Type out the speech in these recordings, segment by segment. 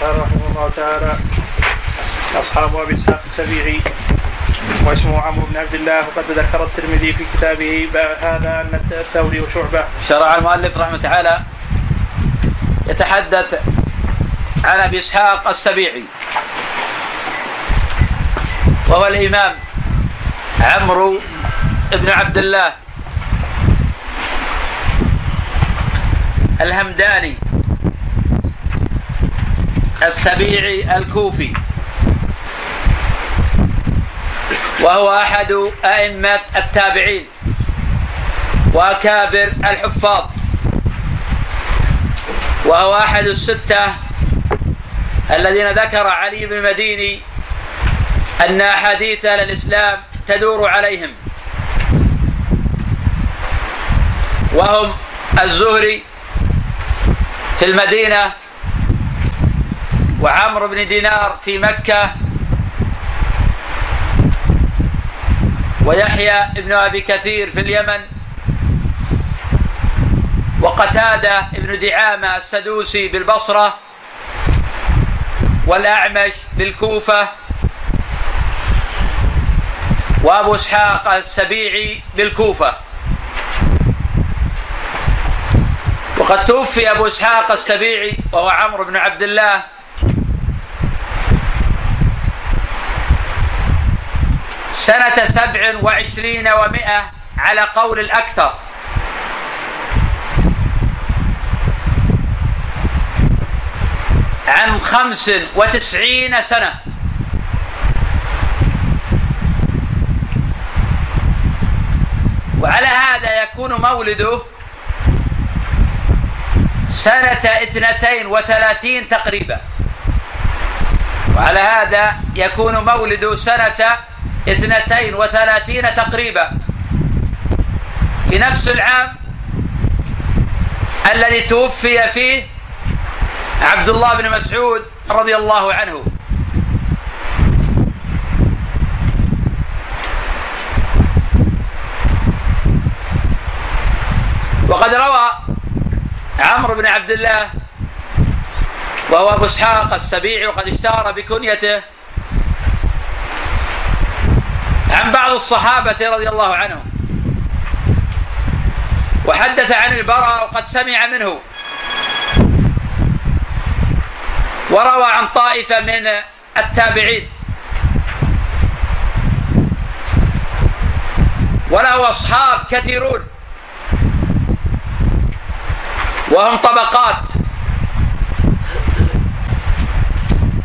قال رحمه الله تعالى أصحاب أبي إسحاق السبيعي واسمه عمرو بن عبد الله وقد ذكر الترمذي في كتابه هذا أن الثوري وشعبة. شرع المؤلف رحمه تعالى يتحدث عن أبي إسحاق السبيعي وهو الإمام عمرو بن عبد الله الهمداني. السبيعي الكوفي. وهو أحد أئمة التابعين. واكابر الحفاظ. وهو أحد الستة الذين ذكر علي بن المديني أن أحاديث الإسلام تدور عليهم. وهم الزهري في المدينة وعمرو بن دينار في مكة ويحيى بن أبي كثير في اليمن وقتادة بن دعامة السدوسي بالبصرة والأعمش بالكوفة وأبو إسحاق السبيعي بالكوفة. وقد توفي أبو إسحاق السبيعي وهو عمرو بن عبد الله سنة سبع وعشرين ومائة على قول الأكثر. عن خمس وتسعين سنة. وعلى هذا يكون مولده سنة اثنتين وثلاثين تقريبا. وعلى هذا يكون مولده سنة اثنتين وثلاثين تقريبا. في نفس العام الذي توفي فيه عبد الله بن مسعود رضي الله عنه. وقد روى عمرو بن عبد الله وهو ابو اسحاق السبيعي وقد اشتهر بكنيته عن بعض الصحابة رضي الله عنهم. وحدث عن البراء وقد سمع منه. وروى عن طائفة من التابعين. وله أصحاب كثيرون. وهم طبقات.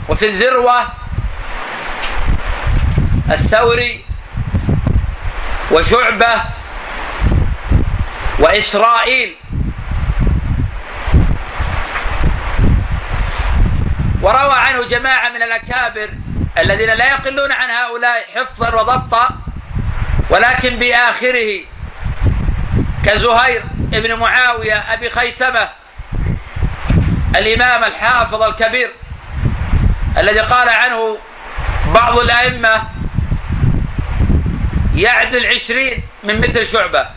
وفي الذروة الثوري وشعبة وإسرائيل. وروى عنه جماعة من الأكابر الذين لا يقلون عن هؤلاء حفظا وضبطا ولكن بآخره كزهير بن معاوية أبي خيثمة الإمام الحافظ الكبير الذي قال عنه بعض الأئمة يعدل عشرين من مثل شعبة.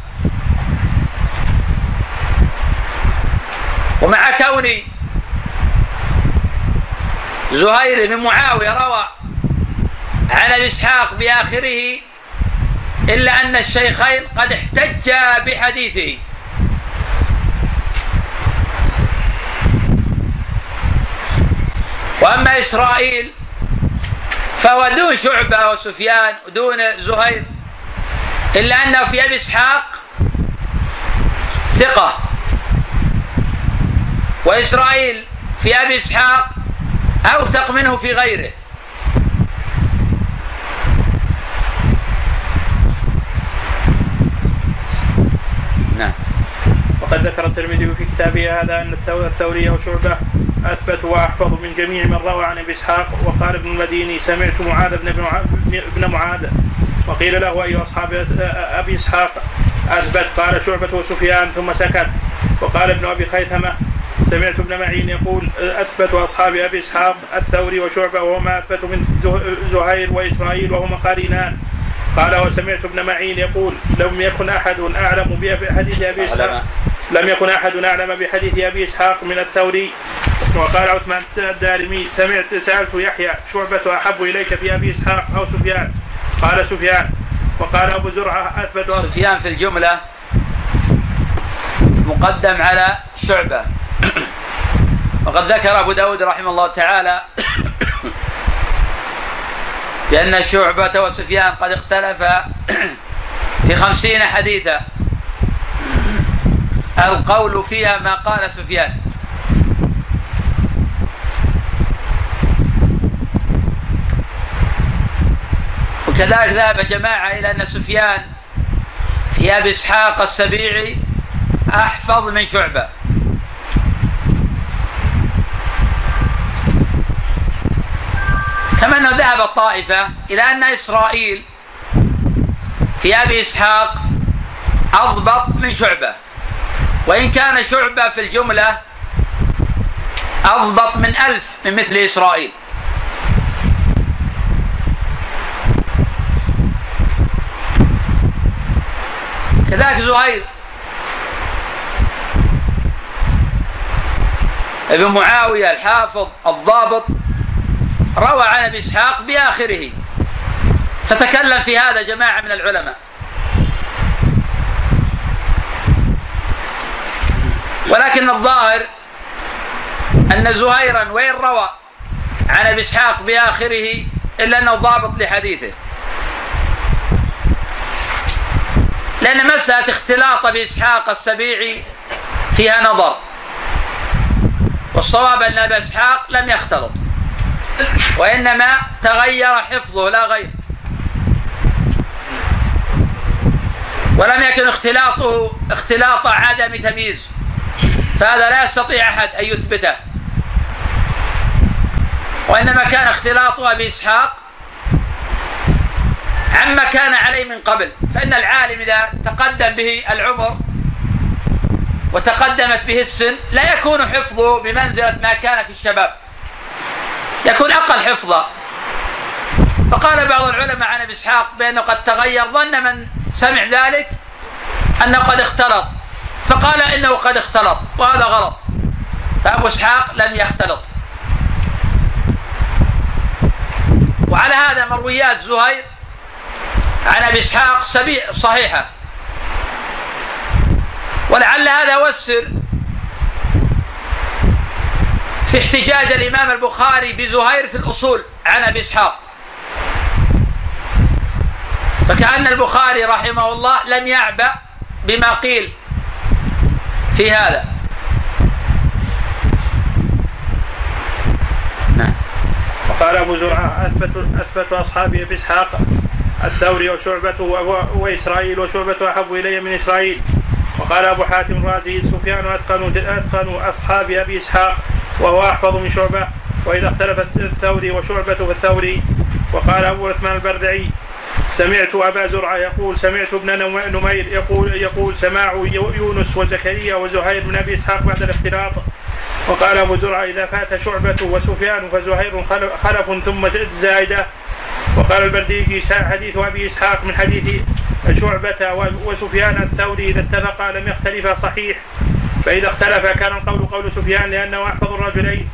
ومع كوني زهير بن معاوية روى عن إسحاق بآخره إلا أن الشيخين قد احتجا بحديثه. وأما إسرائيل فهو دون شعبة وسفيان ودون زهير إلا أنه في أبي إسحاق ثقة. وإسرائيل في أبي إسحاق أوثق منه في غيره. نعم. وقد ذكر الترمذي في كتابه هذا أن الثوري وشعبة اثبت واحفظ من جميع من روى عن أبي إسحاق وقال ابن المديني سمعت معاذ بن ابن معاذ وقيل له اي أصحاب أبي إسحاق أثبت؟ قال شعبة وسفيان ثم سكت. وقال ابن أبي خيثمة سمعت ابن معين يقول أثبت أصحاب أبي إسحاق الثوري وشعبة وهما اثبت من زهير واسرائيل وهما قارنان. قال وسمعت ابن معين يقول لم يكن أحد أعلم بحديث أبي إسحاق. لم يكن أحد أعلم بحديث أبي إسحاق من الثوري. وقال عثمان الدارمي سمعت سألت يحيى شعبة أحب إليك في أبي إسحاق أو سفيان؟ قال سفيان وقال أبو زرعة أثبت سفيان في الجملة مقدم على شعبة. وقد ذكر أبو داود رحمه الله تعالى بأن شعبة وسفيان قد اختلفا في خمسين حديثا. القول فيها ما قال سفيان. وكذلك ذهب جماعة إلى أن سفيان في أبي إسحاق السبيعي أحفظ من شعبة. كما أنه ذهب الطائفة إلى أن إسرائيل في أبي إسحاق أضبط من شعبة. وإن كان شعبة في الجملة أضبط من ألف من مثل إسرائيل. كذلك زهير. ابن معاوية الحافظ الضابط روى عن أبي إسحاق بآخره. فتكلم في هذا جماعة من العلماء. ولكن الظاهر أن زهيرا وان روى عن أبي إسحاق بآخره إلا أنه ضابط لحديثه. لأن مسألة اختلاط أبي إسحاق السبيعي فيها نظر. والصواب أن ابا إسحاق لم يختلط. وإنما تغير حفظه لا غير. ولم يكن اختلاطه اختلاط عدم تمييز. فهذا لا يستطيع أحد أن يثبته. وإنما كان اختلاط أبي إسحاق عما كان عليه من قبل. فإن العالم إذا تقدم به العمر وتقدمت به السن لا يكون حفظه بمنزلة ما كان في الشباب. يكون أقل حفظا. فقال بعض العلماء عن أبي إسحاق بأنه قد تغير ظن من سمع ذلك أنه قد اختلط. فقال إنه قد اختلط وهذا غلط. فأبو إسحاق لم يختلط. وعلى هذا مرويات زهير عن أبي إسحاق صحيحة. ولعل هذا هو السر في احتجاج الإمام البخاري بزهير في الأصول عن أبي إسحاق. فكأن البخاري رحمه الله لم يعبأ بما قيل في هذا. نعم. وقال أبو زرعة أثبت أثبت أصحابي أبي إسحاق الثوري وشعبته وإسرائيل وشعبته أحب إلي من إسرائيل. وقال أبو حاتم الرازي سفيان أتقن أتقن أصحاب أبي إسحاق وهو أحفظ من شعبة وإذا اختلف الثوري وشعبة فالثوري وقال أبو عثمان البردعي سمعت أبا زرعة يقول سمعت ابن نمير يقول يقول سماع يونس وزكريا وزهير بن أبي إسحاق بعد الاختلاط. وقال أبو زرعة إذا فات شعبة وسفيان فزهير خلف ثم زائدة وقال البرديجي حديث أبي إسحاق من حديث شعبة وسفيان الثوري إذا اتفقا لم يختلفا صحيح فإذا اختلف كان القول قول سفيان لأنه أحفظ الرجلين.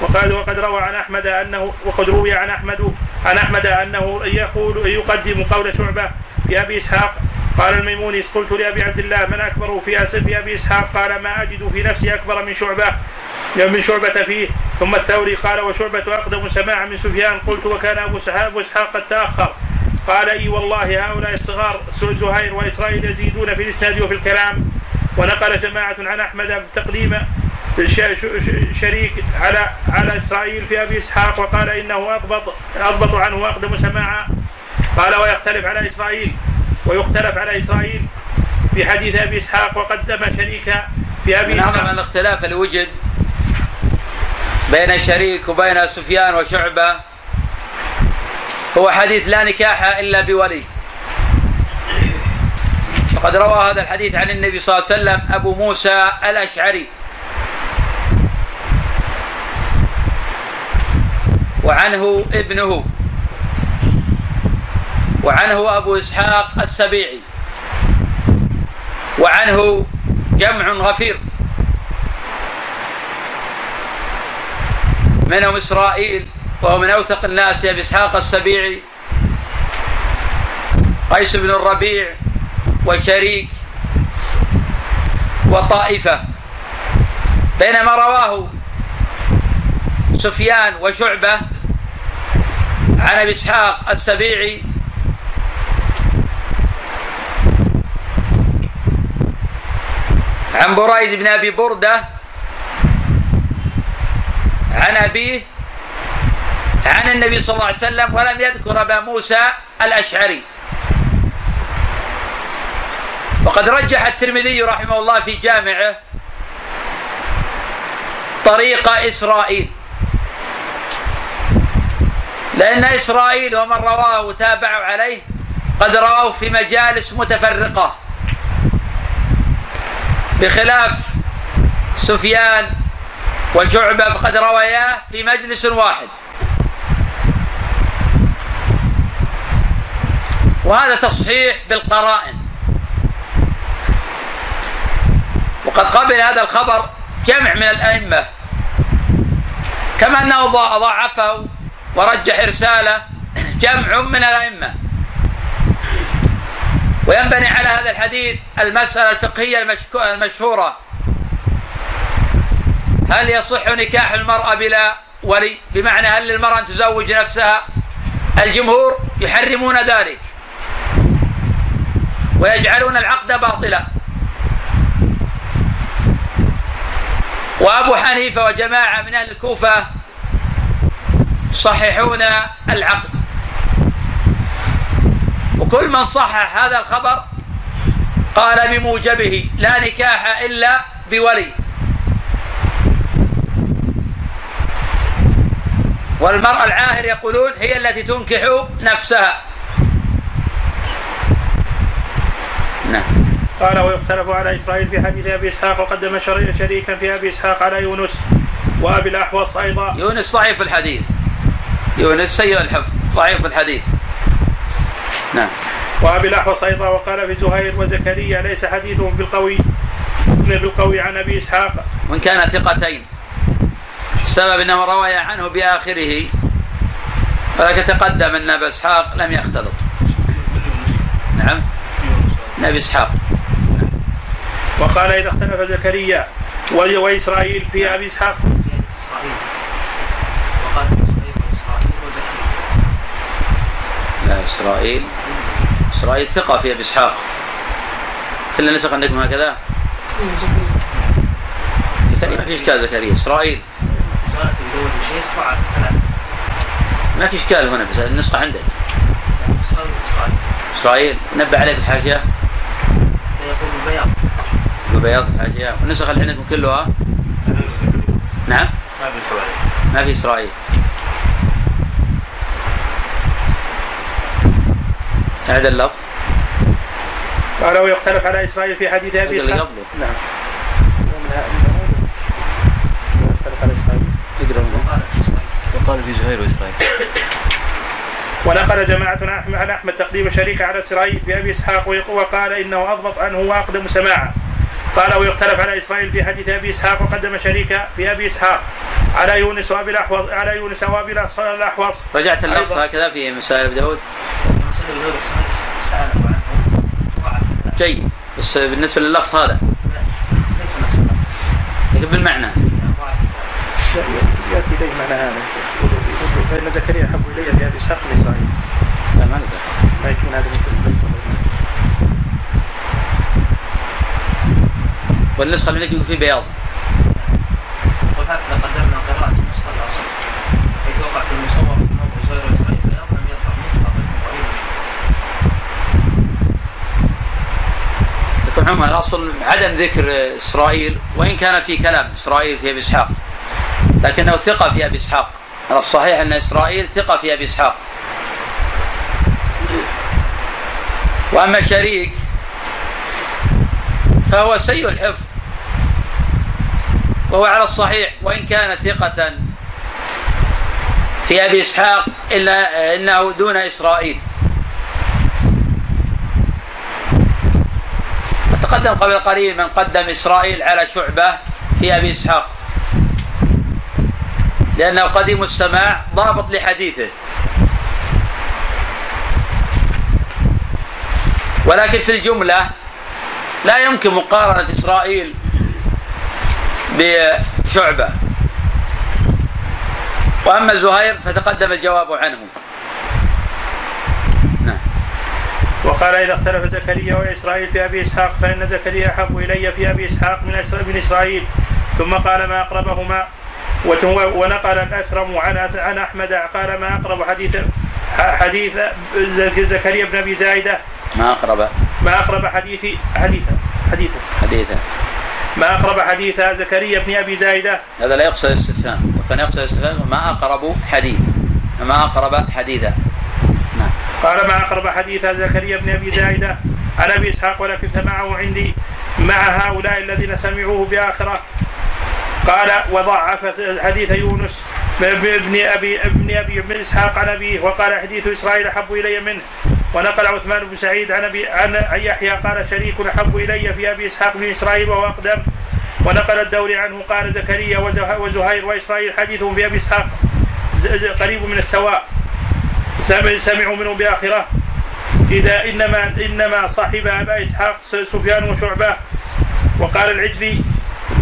وقال وقد روى عن أحمد أنه وقد روي عن أحمد عن أحمد أنه يقول يقدم قول شعبة في أبي إسحاق قال الميموني قلت لأبي عبد الله من أكبر في في أبي إسحاق؟ قال ما أجد في نفسي أكبر من شعبة من شعبة فيه. ثم الثوري قال وشعبة أقدم سماعا من سفيان. قلت وكان أبو إسحاق قد تأخر. قال إي والله هؤلاء الصغار زهير وإسرائيل يزيدون في الإسناد وفي الكلام. ونقل جماعة عن أحمد تقديم شريك على على إسرائيل في أبي إسحاق وقال إنه أضبط أضبط عنه وأقدم سماعا قال ويختلف على إسرائيل. ويختلف على إسرائيل في حديث أبي إسحاق وقدم شريك في أبي إسحاق. من الاختلاف اللي وجد بين شريك وبين سفيان وشعبة هو حديث لا نكاح إلا بولي. وقد روى هذا الحديث عن النبي صلى الله عليه وسلم أبو موسى الأشعري. وعنه ابنه. وعنه أبو إسحاق السبيعي. وعنه جمع غفير. منهم إسرائيل وهو من أوثق الناس أبي إسحاق السبيعي. قيس بن الربيع وشريك وطائفة. بينما رواه سفيان وشعبة عن أبي إسحاق السبيعي عن بريد بن أبي بردة عن أبيه عن النبي صلى الله عليه وسلم ولم يذكر أبا موسى الأشعري. وقد رجح الترمذي رحمه الله في جامعه طريق إسرائيل. لأن إسرائيل ومن رواه وتابعوا عليه قد رواه في مجالس متفرقة. بخلاف سفيان وشعبة فقد رواياه في مجلس واحد. وهذا تصحيح بالقرائن. وقد قبل هذا الخبر جمع من الأئمة. كما أنه ضاعفه ورجح إرساله جمع من الأئمة. وينبني على هذا الحديث المسألة الفقهية المشهورة. هل يصح نكاح المرأة بلا ولي؟ بمعنى هل للمرأة أن تزوج نفسها؟ الجمهور يحرمون ذلك. ويجعلون العقد باطلا. وأبو حنيفة وجماعة من أهل الكوفة يصححون العقد. وكل من صحح هذا الخبر قال بموجبه لا نكاح إلا بولي. والمرأة العاهر يقولون هي التي تنكح نفسها. نعم. قال ويختلف على إسرائيل في حديث أبي إسحاق وقدم شريكا في أبي إسحاق على يونس وأبي الأحوص أيضا. يونس ضعيف الحديث. يونس سيء الحفظ ضعيف الحديث. نعم. وأبي الاحوص أيضا وقال في زهير وزكريا ليس حديثهم بالقوي بالقوي عن أبي إسحاق. وإن كان ثقتين. السبب انه روي عنه بآخره. ولكن تقدم أن أبا إسحاق لم يختلط. نعم. أبي إسحاق. وقال إذا اختلف زكريا وإسرائيل في أبي إسحاق. إسرائيل. وقال اسرائيل واسرائيل وزكريا لا إسرائيل. إسرائيل ثقة في أبي إسحاق. كل نسخ عندكم هكذا؟ زكريا ما في إشكال زكريا. إسرائيل. ما في إشكال هنا بس النسخة عندك. إسرائيل اسرائيل نبه عليك الحاشية. يقول البياض بياض الحاشية. والنسخ اللي عندكم كلها؟ نعم. ما في إسرائيل. ما في إسرائيل. هذا اللفظ؟ قال ويختلف على إسرائيل في حديث أبي إسحاق. نعم. وقال في زهير وإسرائيل. ونقل جماعة عن أحمد تقديم شريك على إسرائيل في أبي إسحاق وقال إنه أضبط عنه وأقدم سماعا قال ويختلف على إسرائيل في حديث أبي إسحاق وقدم شريك في أبي إسحاق. على يونس وأبي الأحوص على يونس وأبي الأحوص رجعت اللفظ هكذا في مسائل جيد. بس بالنسبة لللفظ هذا. لكن بالمعنى. يأتي إليه معنى هذا. فإن زكريا أحب إلي في ابي اسحاق من اسرائيل لا ما ما يكون هذا من والنسخة اللي يكون في بياض. وهكذا قدمنا قراءة النسخة الأصل حيث وقع في المصور في موضع زهير وإسرائيل بياض لم يقع منه عموما الأصل عدم ذكر إسرائيل وإن كان في كلام إسرائيل في أبي إسحاق. لكنه ثقة في أبي إسحاق. الصحيح أن إسرائيل ثقة في أبي إسحاق. وأما شريك فهو سيء الحفظ. وهو على الصحيح وإن كان ثقة في أبي إسحاق إلا إنه دون إسرائيل. تقدم قبل قليل من قدم إسرائيل على شعبة في أبي إسحاق. لأنه قديم السماع ضابط لحديثه. ولكن في الجملة لا يمكن مقارنة إسرائيل بشعبة. وأما زهير فتقدم الجواب عنه نعم وقال إذا اختلف زكريا وإسرائيل في أبي إسحاق فإن زكريا أحب إلي في أبي إسحاق من إسرائيل. ثم قال ما أقربهما؟ ونقل الأثرم عن عن أحمد قال ما أقرب حديث حديث زكريا بن أبي زايدة؟ ما أقرب. ما أقرب حديث حديثا حديثا حديثا ما أقرب حديث زكريا بن أبي زايدة؟ هذا لا يقصد الاستفهام. وكان يقصد الاستفهام ما أقرب حديث. ما أقرب حديثا قال ما أقرب حديث زكريا بن أبي زايدة؟ عن أبي إسحاق ولكن سمعه عندي مع هؤلاء الذين سمعوه بآخرة. قال وضعف حديث يونس ابن ابي ابن ابي بن إسحاق عن أبيه وقال حديث إسرائيل أحب إلي منه. ونقل عثمان بن سعيد عن ابي عن يحيى قال شريك أحب إلي في أبي إسحاق بن إسرائيل وهو أقدم. ونقل الدوري عنه قال زكريا وزهير وإسرائيل حديثهم في أبي إسحاق قريب من السواء. سمعوا منه بآخرة. إذا انما إنما صاحب ابا إسحاق سفيان وشعبة. وقال العجلي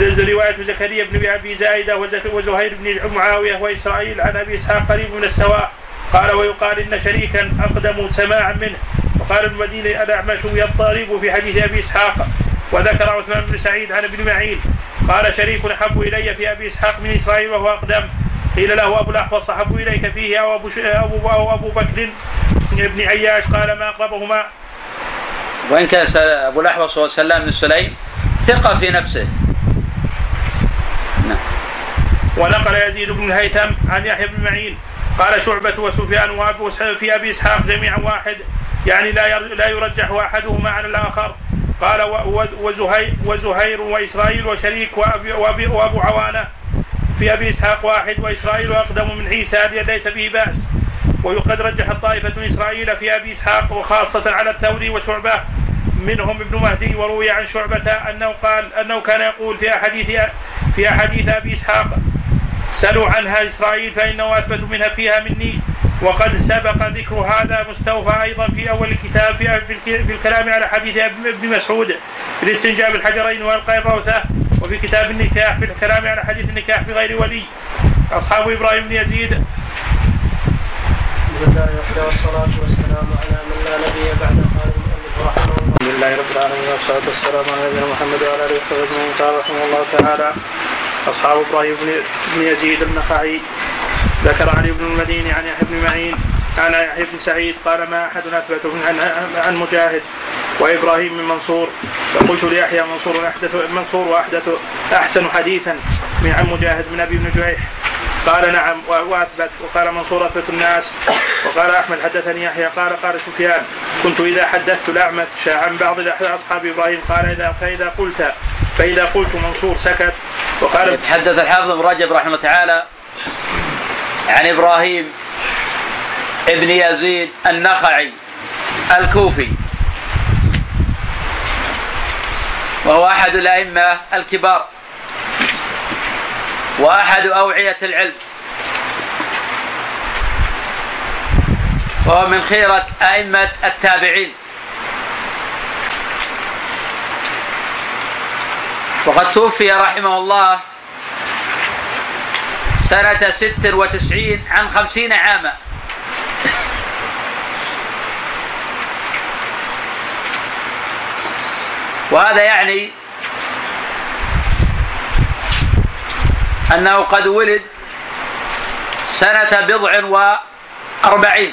رواية زكريا بن أبي زايدة وزهير بن معاوية وإسرائيل عن أبي إسحاق قريب من السواء. قال ويقال إن شريكا أقدم سماعا منه. وقال ابن المديني الأعمش يضطرب في حديث أبي إسحاق. وذكر عثمان بن سعيد عن ابن معين. قال شريك أحب إلي في أبي إسحاق من إسرائيل وهو أقدم. قيل له أبو الأحوص أحب إليك فيه أو أبو, أبو, أو أبو بكر بن عياش قال ما أقربهما. وإن كان أبو الأحوص هو سلام بن سليم ثقة في نفسه. ونقل يزيد بن الهيثم عن يحيى بن معين قال شعبة وسفيان وأبو في أبي إسحاق جميعا واحد يعني لا لا يرجح أحدهما على الآخر. قال وزهير وزهير وإسرائيل وشريك وأبي وأبي وأبو عوانة. في أبي إسحاق واحد وإسرائيل أقدم من عيسى ليس به بأس. ويقد رجح الطائفة من إسرائيل في أبي إسحاق وخاصة على الثوري وشعبة. منهم ابن مهدي وروي عن شعبة أنه قال أنه كان يقول في أحاديث في أحاديث أبي إسحاق سلوا عنها إسرائيل فإنه أثبت منها فيها مني. وقد سبق ذكر هذا مستوفى أيضا في أول الكتاب في, في الكلام على حديث ابن مسعود في الاستنجاء بالحجرين وألقاء الروثة وفي كتاب النكاح في الكلام على حديث النكاح بغير ولي. أصحاب إبراهيم بن يزيد. والصلاة والسلام على من لا نبي بعد قال المؤلف رحمه الله الحمد لله رب العالمين والصلاة والسلام على نبينا محمد وعلى آله وصحبه أجمعين. قال رحمه الله تعالى أصحاب إبراهيم بن يزيد النخعي. ذكر علي بن المديني عن يحيى بن معين عن يحيى بن سعيد قال ما أحد أثبت عن مجاهد وإبراهيم من منصور. فقلت ليحيى منصور أحدث منصور وأحدث أحسن حديثا من عن مجاهد من أبي بن جريح. قال نعم وأثبت. وقال منصور أثبت الناس. وقال أحمد حدثني يحيى قال قال سفيان كنت إذا حدثت الاعمش عن بعض أصحاب إبراهيم. قال اذا فإذا قلت فإذا قلت منصور سكت. وقال يتحدث الحافظ ابن رجب رحمه الله تعالى عن إبراهيم ابن يزيد النخعي الكوفي. وهو أحد الأئمة الكبار. وأحد أوعية العلم. وهو من خيرة أئمة التابعين. وقد توفي رحمه الله سنة ست وتسعين عن خمسين عاما. وهذا يعني أنه قد ولد سنة بضع وأربعين.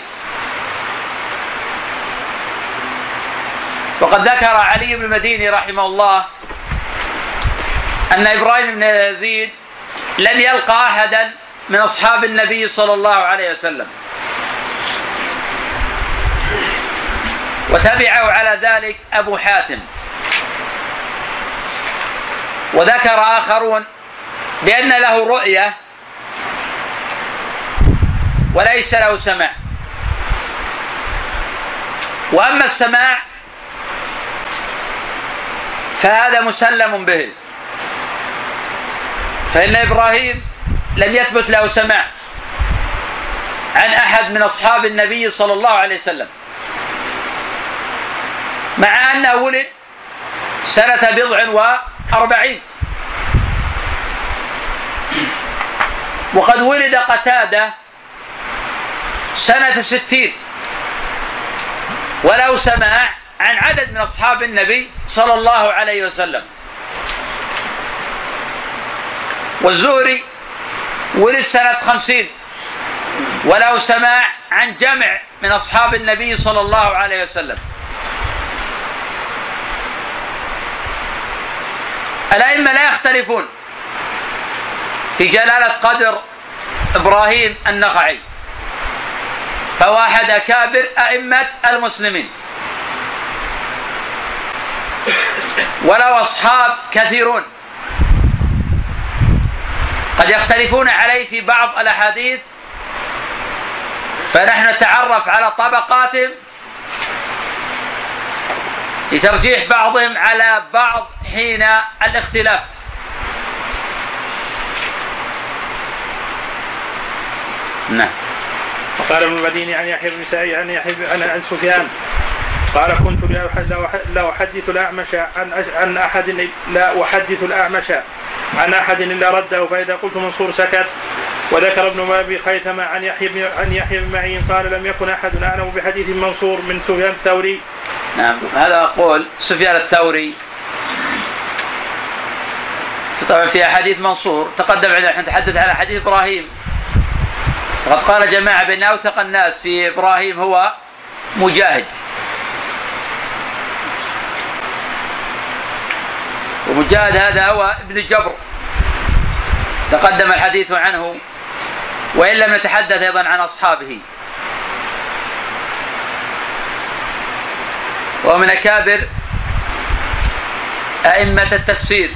وقد ذكر علي بن المديني رحمه الله أن إبراهيم بن يزيد لم يلقى أحدا من أصحاب النبي صلى الله عليه وسلم. وتبعه على ذلك أبو حاتم. وذكر آخرون بأن له رؤية وليس له سماع وأما السماع فهذا مسلم به. فإن إبراهيم لم يثبت له سماع عن أحد من أصحاب النبي صلى الله عليه وسلم مع أنه ولد سنة بضع وأربعين. وقد ولد قتادة سنة ستين. ولو سماع عن عدد من أصحاب النبي صلى الله عليه وسلم. والزهري ولد سنة خمسين. وله سماع عن جمع من أصحاب النبي صلى الله عليه وسلم. الأئمة لا يختلفون في جلالة قدر إبراهيم النخعي. فهو أحد أكابر أئمة المسلمين. وله أصحاب كثيرون. قد يختلفون عليه في بعض الأحاديث فنحن نتعرف على طبقاتهم لترجيح بعضهم على بعض حين الاختلاف. نعم. وقال ابن المديني عن يحيى بن سعيد عن يحيى عن عن سفيان قال كنت لا أحدث الأعمش عن عن أحد لا أحدث الأعمش عن أحد إلا رده فإذا قلت منصور سكت. وذكر ابن ابي خيثمه عن يحيى بن عن يحيى بن معين قال لم يكن أحد أعلم بحديث منصور من سفيان الثوري. نعم هذا قول سفيان الثوري. طبعا في أحاديث منصور تقدم عندنا نتحدث على حديث إبراهيم. وقد قال جماعة بأن أوثق الناس في إبراهيم هو مجاهد. ومجاهد هذا هو ابن جبر. تقدم الحديث عنه وإن لم نتحدث أيضا عن أصحابه. وهو من أكابر أئمة التفسير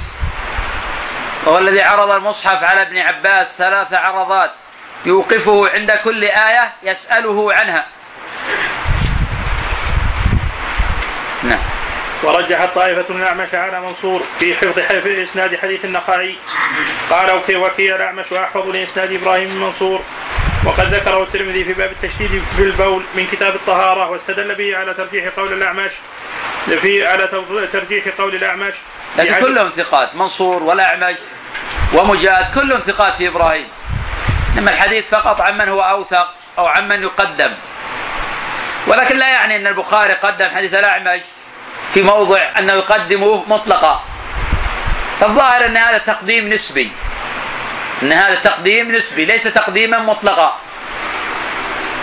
وهو الذي عرض المصحف على ابن عباس ثلاث عرضات يوقفه عند كل آية يسأله عنها. نعم. ورجحت طائفة الأعمش على منصور في حفظ في إسناد حديث النخعي. قال وكي الأعمش وأحفظ لإسناد إبراهيم بن منصور. وقد ذكره الترمذي في باب التشديد بالبول من كتاب الطهارة واستدل به على ترجيح قول الأعمش في على ترجيح قول الأعمش. لكن كلهم ثقات منصور والأعمش ومجاهد كلهم ثقات في إبراهيم. إنما الحديث فقط عمن هو أوثق أو عمن يقدم. ولكن لا يعني أن البخاري قدم حديث الأعمش في موضع أنه يقدمه مطلقا. فالظاهر أن هذا تقديم نسبي. أن هذا تقديم نسبي ليس تقديما مطلقا.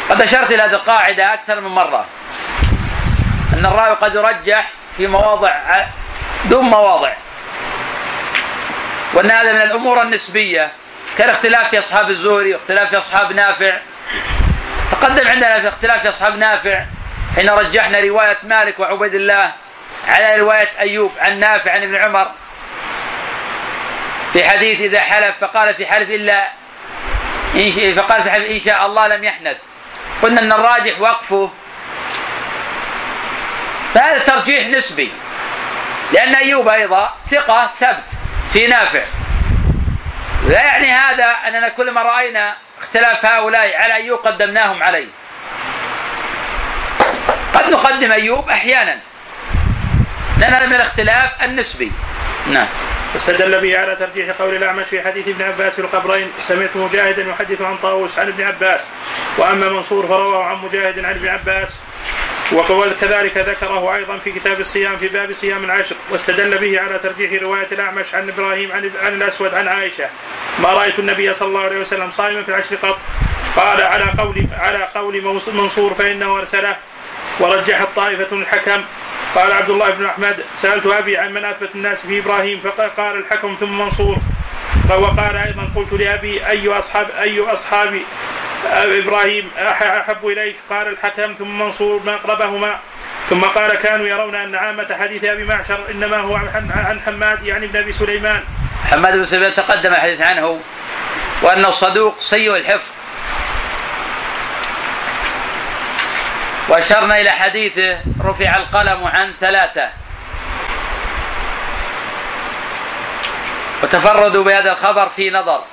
قد أشرت إلى هذه القاعدة أكثر من مرة. أن الراوي قد يرجح في مواضع دون مواضع. وأن هذا من الأمور النسبية. كالاختلاف في أصحاب الزهري واختلاف في أصحاب نافع. تقدم عندنا في اختلاف في أصحاب نافع. حين رجحنا رواية مالك وعبيد الله. على رواية أيوب عن نافع عن ابن عمر. في حديث إذا حلف فقال في حلف إلا إن فقال في حلف إن شاء الله لم يحنث. قلنا أن الراجح وقفه. فهذا ترجيح نسبي. لأن أيوب أيضا ثقة ثبت في نافع. لا يعني هذا أننا كلما رأينا اختلاف هؤلاء على أيوب قدمناهم عليه. قد نقدم أيوب أحيانا. لأن هذا من الاختلاف النسبي. نعم. واستدل به على ترجيح قول الأعمش في حديث ابن عباس في القبرين سمعت مجاهدا يحدث عن طاووس عن ابن عباس. وأما منصور فرواه عن مجاهد عن ابن عباس. وكذلك ذكره أيضا في كتاب الصيام في باب صيام العشر. واستدل به على ترجيح رواية الأعمش عن إبراهيم عن, عن الأسود عن عائشة. ما رأيت النبي صلى الله عليه وسلم صائما في العشر قط؟ قال على قول على قول منصور فإنه أرسله ورجحت طائفه الحكم. قال عبد الله بن أحمد سألت أبي عن من اثبت الناس في إبراهيم فقال الحكم ثم منصور. وقال أيضا قلت لأبي أي أصحاب أي أصحاب إبراهيم أحب إليك؟ قال الحكم ثم منصور ما أقربهما. ثم قال كانوا يرون أن عامة حديث أبي معشر إنما هو عن حماد يعني ابن أبي سليمان. حماد بن سليمان تقدم الحديث عنه وانه صدوق سيء الحفظ. وأشرنا إلى حديثه رفع القلم عن ثلاثة. وتفردوا بهذا الخبر في نظر.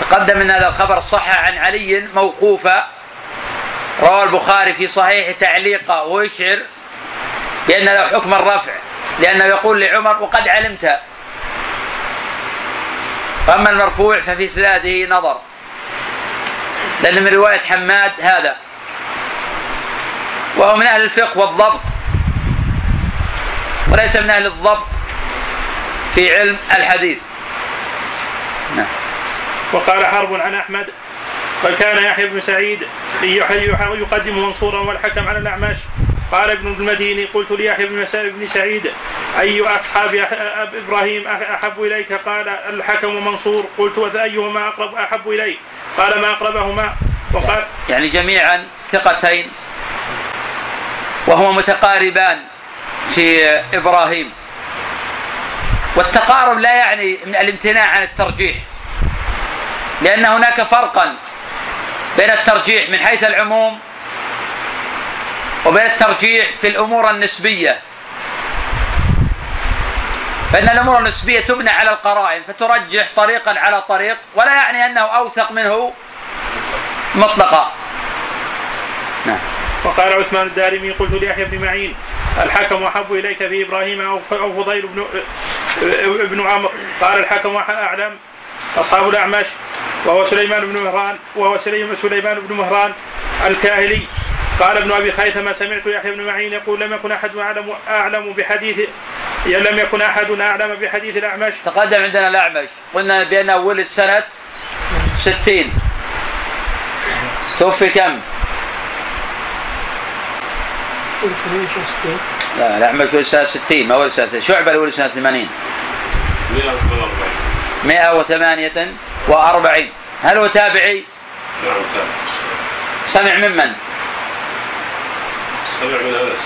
تقدم أن هذا الخبر صح عن علي موقوفا روى البخاري في صحيح تعليقه ويشعر بأن له حكم الرفع لأنه يقول لعمر وقد علمت. أما المرفوع ففي سلاده نظر. لأن من رواية حماد هذا. وهو من أهل الفقه والضبط. وليس من أهل الضبط في علم الحديث. نعم. وقال حرب عن أحمد. قال كان يحيى بن سعيد يقدم منصورا والحكم على الأعمش. قال ابن المديني قلت ليحيى بن سعيد أي أصحاب إبراهيم أحب إليك؟ قال الحكم منصور. قلت أيهما أقرب؟ أحب إليك. قال ما أقربهما؟ وقال يعني جميعا ثقتين وهما متقاربان في إبراهيم. والتقارب لا يعني من الامتناع عن الترجيح لأن هناك فرقا بين الترجيح من حيث العموم وبين الترجيح في الأمور النسبية. فإن الأمور النسبية تبنى على القرائن فترجح طريقا على طريق ولا يعني أنه أوثق منه مطلقا. نعم. وقال عثمان الدارمي قلت ليحيى بن معين الحكم أحب إليك في إبراهيم أو فضيل بن إبن عمرو. قال الحكم أعلم أصحاب الأعمش وهو سليمان بن مهران وهو سليمان بن مهران الكاهلي. قال ابن أبي خيثمه سمعت يحيى بن معين يقول لم يكن أحد اعلم أعلم بحديث لم يكن أحد أعلم بحديث الأعمش. تقدم عندنا الأعمش. قلنا بأنه ولد سنة 60 توفي كم؟ لا الأعمش ولد سنة 60 ما ولد سنة شعبة ولد سنة 80 148 هل هو تابعي؟ نعم تابعي سمع ممن؟ سمع من أنس.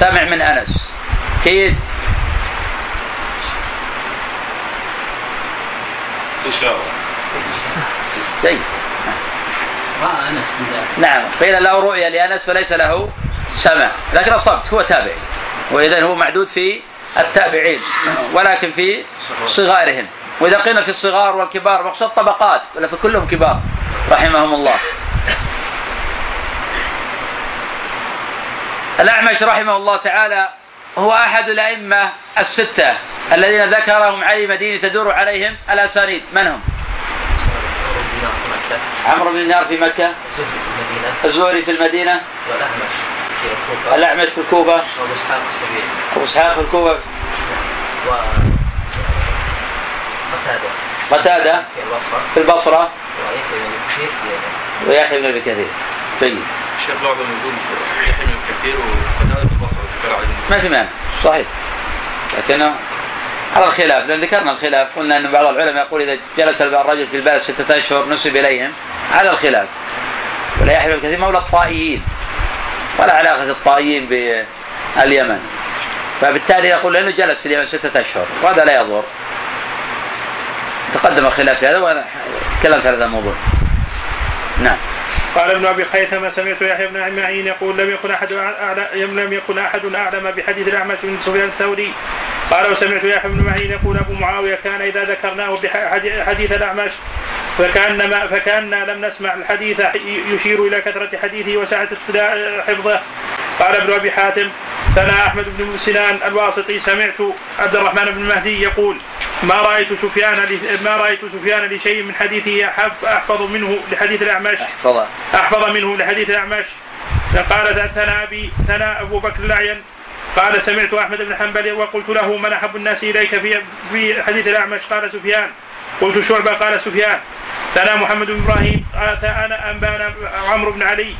سمع من أنس. أكيد إن شاء الله. زين. راى أنس نعم. قيل له رؤيا لأنس فليس له سمع. لكن اصبت هو تابعي. واذا هو معدود في التابعين. ولكن في صغارهم. وإذا قيل في الصغار والكبار مقصود طبقات ولا في كلهم كبار رحمهم الله. الأعمش رحمه الله تعالى هو أحد الأئمة الستة الذين ذكرهم علي مدينة تدور عليهم الأسانيد. من هم؟ عمرو بن دينار في مكة الزهري في المدينة والأعمش في الكوفة الأعمش في الكوفة وأبو إسحاق السبيعي أبو إسحاق في الكوفة. و قتادة. في البصرة. في البصرة؟ ويحيى بن كثير في اليمن ويحيى بن أبي كثير جيد. الشيخ بعض النجوم يحيى بن كثير وقتادة في ذكر عليه. ما في مانع. صحيح. لكنه على الخلاف لأن ذكرنا الخلاف قلنا أن بعض العلماء يقول إذا جلس الرجل في البلد ستة أشهر نسب إليهم. على الخلاف. ولا يحيى بن كثير مولى الطائيين. ولا علاقة الطائيين باليمن. فبالتالي يقول لأنه جلس في اليمن ستة أشهر وهذا لا يضر. تقدم الخلاف في هذا وأنا تكلمت على هذا الموضوع. نعم. قال ابن أبي خيثمة سمعت يحيى بن معين يقول لم يكن أحد أعلم لم يكن أحد أعلم بحديث الأعمش من سفيان الثوري. قال وسمعت يحيى بن معين يقول أبو معاوية كان إذا ذكرناه بحديث الأعمش فكأن فكأن لم نسمع الحديث يشير إلى كثرة حديثه وسعه حفظه. قال ابن أبي حاتم ثنا أحمد بن سنان الواسطي سمعت عبد الرحمن بن المهدي يقول ما رأيت سفيان ما رأيت سفيان لشيء من حديثه أحفظ منه لحديث الأعمش. احفظ أحفظ منه لحديث الأعمش. قال ثنا ابي ثنا أبو بكر الأعين. قال سمعت أحمد بن حنبل وقلت له من أحب الناس إليك في في حديث الأعمش؟ قال سفيان قلت شعبه قال سفيان. ثنا محمد بن إبراهيم قال أنا انبانا عمرو بن علي.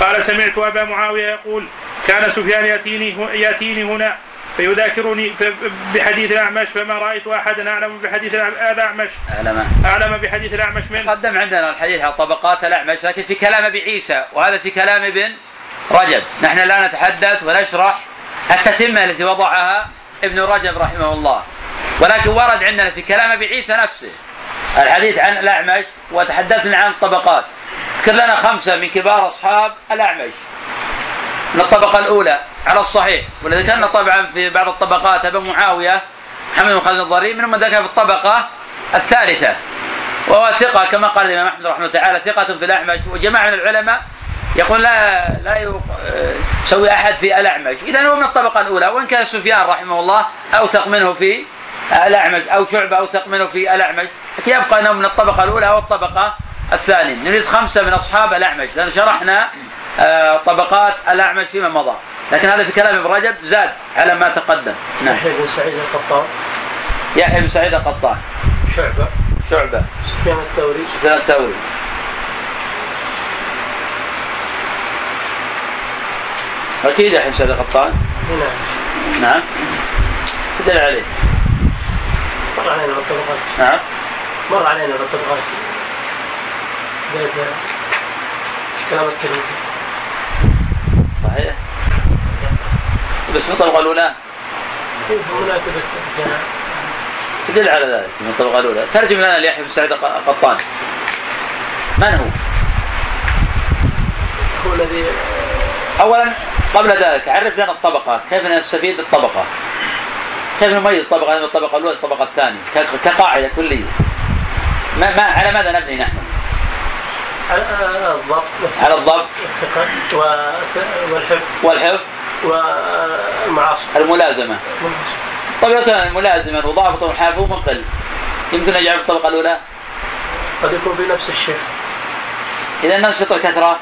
قال سمعت أبا معاوية يقول كان سفيان يأتيني يأتيني هنا فيذاكرني بحديث الأعمش فما رأيت أحدا أعلم بحديث الاعمش أعلم. أعلم بحديث الأعمش منه. قدم عندنا الحديث على طبقات الأعمش لكن في كلام أبي عيسى وهذا في كلام ابن رجب. نحن لا نتحدث ونشرح التتمة التي وضعها ابن رجب رحمه الله. ولكن ورد عندنا في كلام أبي عيسى نفسه. الحديث عن الأعمش وتحدثنا عن الطبقات. ذكر لنا خمسة من كبار أصحاب الأعمش. من الطبقة الأولى على الصحيح. ذكرنا طبعا في بعض الطبقات ابا معاوية محمد بن خالد الضرير منهم من ذكر في الطبقة الثالثة. وهو ثقة كما قال الإمام أحمد رحمه الله تعالى ثقة في الأعمش. وجماعة من العلماء يقول لا لا يسوي أحد في الأعمش. إذا هو من الطبقة الأولى. وإن كان سفيان رحمه الله أوثق منه في الأعمش أو شعبة أوثق منه في الأعمش. لكن يبقى أنه من الطبقة الأولى أو الطبقة الثانية. نريد خمسة من أصحاب الأعمش لأن شرحنا آه، طبقات الأعمش فيما مضى. لكن هذا في كلام ابن رجب زاد على ما تقدم. نعم. يحيى بن سعيد القطان. يحيى بن سعيد القطان. شعبة. شعبة. سفيان الثوري. سفيان الثوري. أكيد يحيى بن سعيد القطان. هنا نعم. تدل عليه. مر علينا بالطبقات نعم. مر علينا بالطبقات بداية كلام الترمذي صحيح. بس من الطبقة الأولى؟ الجماعة تدل على ذلك من الطبقة الأولى. ترجم لنا ليحيى بن سعيد القطان. من هو؟ هو الذي اولا قبل ذلك عرف لنا الطبقة كيف نستفيد الطبقة؟ كيف نميز الطبقه من الطبقه الأولى الطبقه الثانية. كقاعدة كلية. ما, ما على ماذا نبني نحن؟ على الضبط. على الضبط. والحفظ. والحفظ. والمعاصر الملازمة. طيب لو كان ملازما وضابطا وحافظ مقل يمكن نجعل في الطبقة الأولى؟ قد يكون بنفس الشيء. إذا ننشط الكثره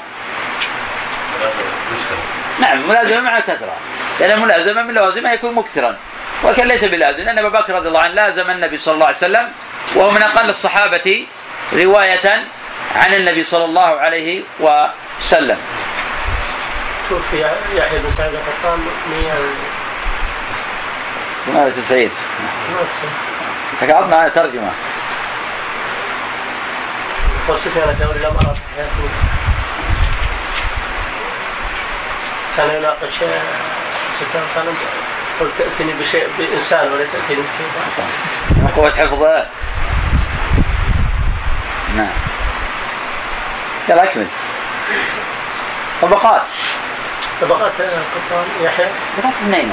نعم ملازمة مع الكثره لأن الملازمه من لوازمها يكون مكثرا ولكن ليس بلازم. لأن ابا بكر رضي الله عنه لازم النبي صلى الله عليه وسلم وهو من أقل الصحابة رواية عن النبي صلى الله عليه وسلم. توفي يحيى بن سعيد القطان 98 190 تقعد معنا ترجمة. وسفيان الثوري لم أرى في حياتي كان يناقش سفيان قال قلت تأتني بشيء بإنسان ولا تأتيني بشيء من قوة حفظه. نعم. يلا أكمل. طبقات. طبقات القطان يحيى. طبقات اثنين.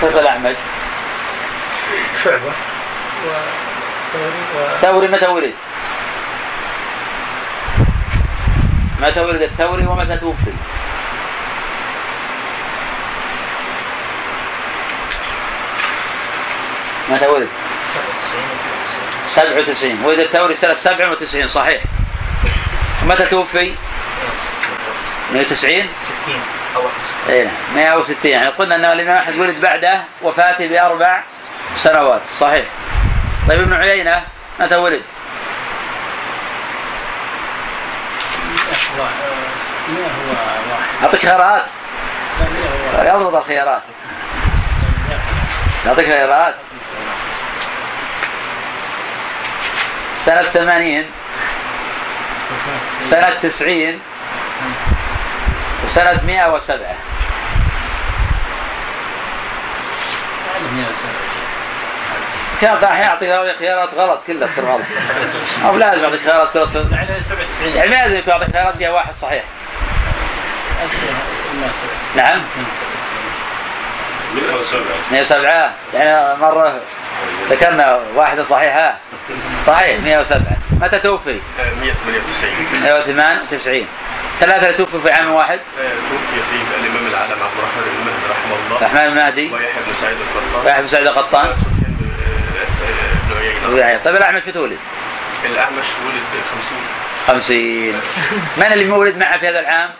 كيف الاعمش شعبة و ثوري متى ولد؟ متى ولد الثوري ومتى توفي؟ متى ولد؟ 97 ولد الثوري سنة 97 صحيح. متى توفي؟ 190 60 أو 61 اي نعم 160 يعني قلنا ان الإمام أحمد ولد بعده وفاته بأربع سنوات صحيح. طيب ابن عيينة متى ولد؟ أعطيك خيارات. هو يضبط الخيارات. يعطيك خيارات. سنة ثمانين سنة تسعين وسنة مئة وسبعة. كان راح يعطي خيارات غلط كلها تصير غلط. أو لازم يعطيك خيارات كلها تصير يعني 97 يعني لازم يكون يعطيك خيارات فيها واحد صحيح. نعم. 107 يعني مرة ذكرنا واحدة صحيحة صحيح 107 متى توفي؟ 198 198 ثلاثة توفوا في عام واحد؟ توفي فيه الإمام العالم عبد الرحمن بن مهدي رحمه الله. الرحمن المهدي ويحيى بن سعيد القطان. ويحيى بن سعيد القطان. وسفيان بن آه، بن عيينة. طيب الأعمش متى ولد؟ الأعمش ولد 50 50 من اللي مولد معه في هذا العام؟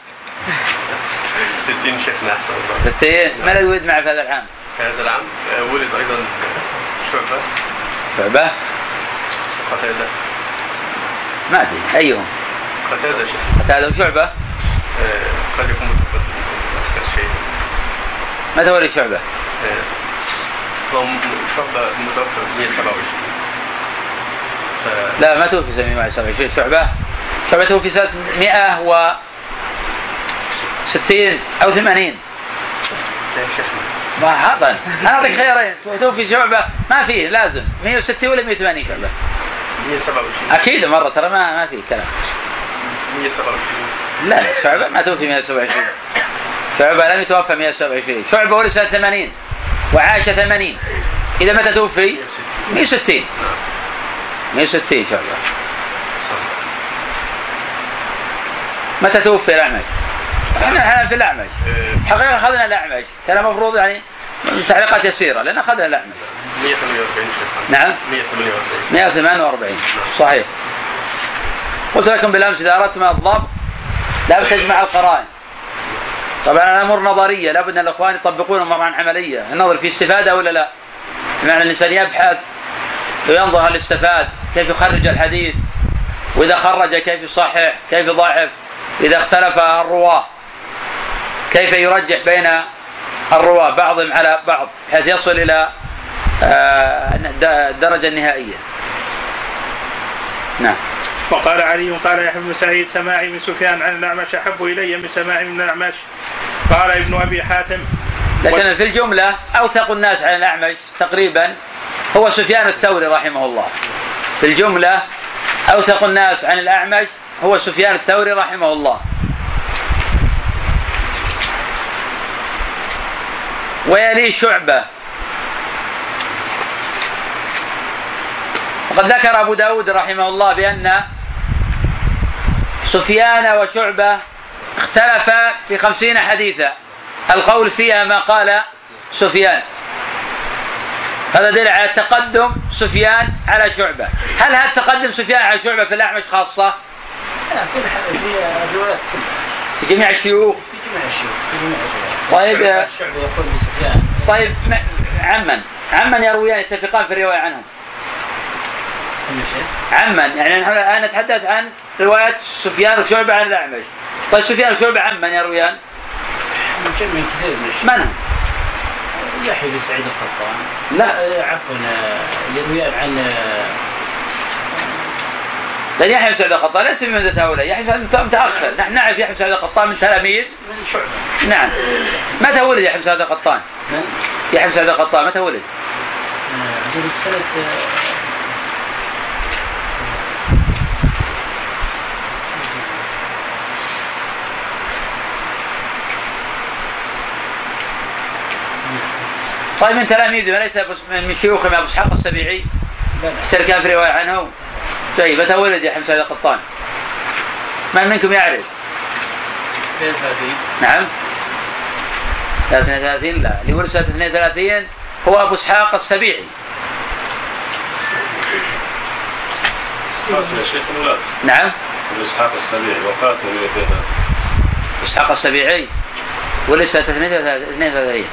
60 شيخنا أحسن الله. 60 من اللي ولد معه في هذا العام؟ في هذا العام آه، ولد أيضا شعبة؟ شعبة؟ قتادة. ما أدري أيهم؟ قتادة شيخ قتادة وشعبة؟ آه، قد يكون متقدم أو متاخر شيء. متى ولد شعبة؟ آه، شعبة متوفى 127 ف لا ما توفي سنة 127 شعبة؟ شعبة توفي سنة 160 أو 80 يا شيخنا. ما أنا اعطيك خيارين توفي شعبة. ما فيه لازم. 160 ولا 180 شعبة؟ 127 أكيد مرة ترى ما ما في كلام. 127 لا لا شعبة ما توفي 127 شعبة لم يتوفى 127 شعبة ولد سنة 80 وعاش 80 إذا متى توفي؟ 160 160 شعبة. متى توفي الأعمش؟ إحنا إحنا في الأعمش. حقيقة أخذنا الأعمش. كان المفروض يعني تعليقات يسيرة لأن أخذنا الأعمش 148 شيخ. نعم؟ 148 148 صحيح. قلت لكم بالأمس إذا اردتم الضبط لا تجمع القرائن. طبعا الأمور نظرية لابد أن الإخوان يطبقون امرا عملية. النظر في استفادة ولا لا؟ بمعنى الإنسان يبحث وينظر هل استفاد كيف يخرج الحديث؟ وإذا خرج كيف يصحح كيف يضعف إذا اختلف الرواة؟ كيف يرجح بين الرواة بعضهم على بعض بحيث يصل إلى آه، الدرجه النهائيه نعم. وقال علي قال يحيى بن سعيد سماعي من سفيان عن الأعمش أحب إلي من سماعي من الأعمش. قال ابن أبي حاتم لكن في الجملة أوثق الناس على الأعمش تقريبا هو سفيان الثوري رحمه الله. في الجملة أوثق الناس عن الأعمش هو سفيان الثوري رحمه الله. ويليه شعبة. وقد ذكر أبو داود رحمه الله بأن سفيان وشعبة اختلفا في خمسين حديثا. القول فيها ما قال سفيان. هذا دليل على تقدم سفيان على شعبة. هل هذا تقدم سفيان على شعبة في الأعمش خاصة؟ في جميع الشيوخ. في جميع الشيوخ. طيب طيب عمن. عمن يرويان يتفقان في الرواية عنهم. عمن. يعني نحن الآن نتحدث عن رواية سفيان وشعبة عن الأعمش. طيب سفيان وشعبة عمن يرويان مجمع كثير من من هم؟ يحيى بن سعيد القطان. لا. آه، عفوا آه، يرويان عن آه، لأن يحيى بن سعيد القطان ليس بمنزلة هؤلاء. يحيى بن سعيد مت- متأخر. نحن نعرف يحيى بن سعيد القطان من تلاميذ. من شعبة. نعم. متى ولد يحيى بن سعيد القطان؟ من يحيى بن سعيد القطان متى ولد؟ آه، سنة آه، طيب من تلاميذه وليس من من شيوخهم أبو إسحاق السبيعي؟ لا اشتركان في رواية عنه. طيب متى ولد يحيى بن سعيد القطان؟ من منكم يعرف؟ 32 نعم 32 لا. اللي ولد سنه 32 هو أبو إسحاق السبيعي. يا شيخ نعم. ابن إسحاق السبيعي وفاته 203 أبو إسحاق السبيعي ولد سنه 32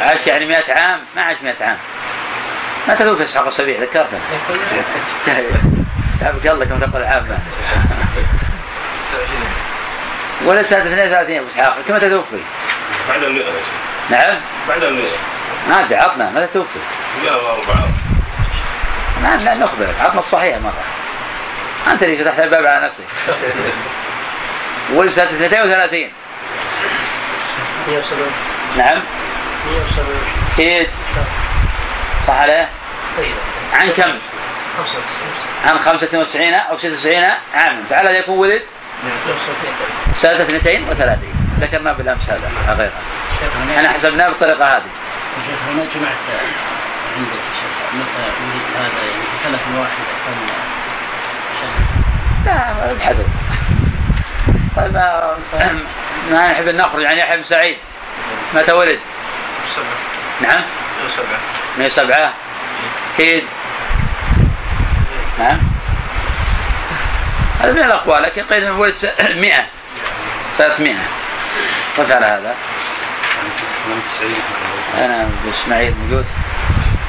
عاش يعني 100 عام؟ ما عاش 100 عام. متى توفي اسحاق السبيعي ذكرتنا جابك الله كم تقول العامة ولد سنة 32 أبو اسحاق كم متى توفي؟ بعد المئة يا شيخ. نعم؟ بعد المئة ما أدري عطنا متى توفي؟ 104 ما لا نخبرك عطنا الصحيح مرة. أنت اللي فتحت الباب على نفسك. ولد سنة 32 170 نعم؟ 170 أكيد صح عليه؟ عن كم؟ 95 عن 95 أو 96 عاما. فعلى هذا يكون ولد 170 سنة 32 ذكرناه بالأمس هذا حقيقة شيخ إحنا حسبناه بالطريقة هذه. شيخ هنا جمعت عندك يا شيخ متى ولد هذا؟ يعني في سنة واحدة كم؟ عشان لا ابحثوا طيب ما, ما نحب نخرج عن يحيى بن سعيد. متى ولد؟ سبعة. نعم؟ سبعة. 107 أكيد نعم. هذا من الأقوال لكن قيل أنه ولد س- 100 300 كيف على هذا؟ 98 أنا إسماعيل موجود.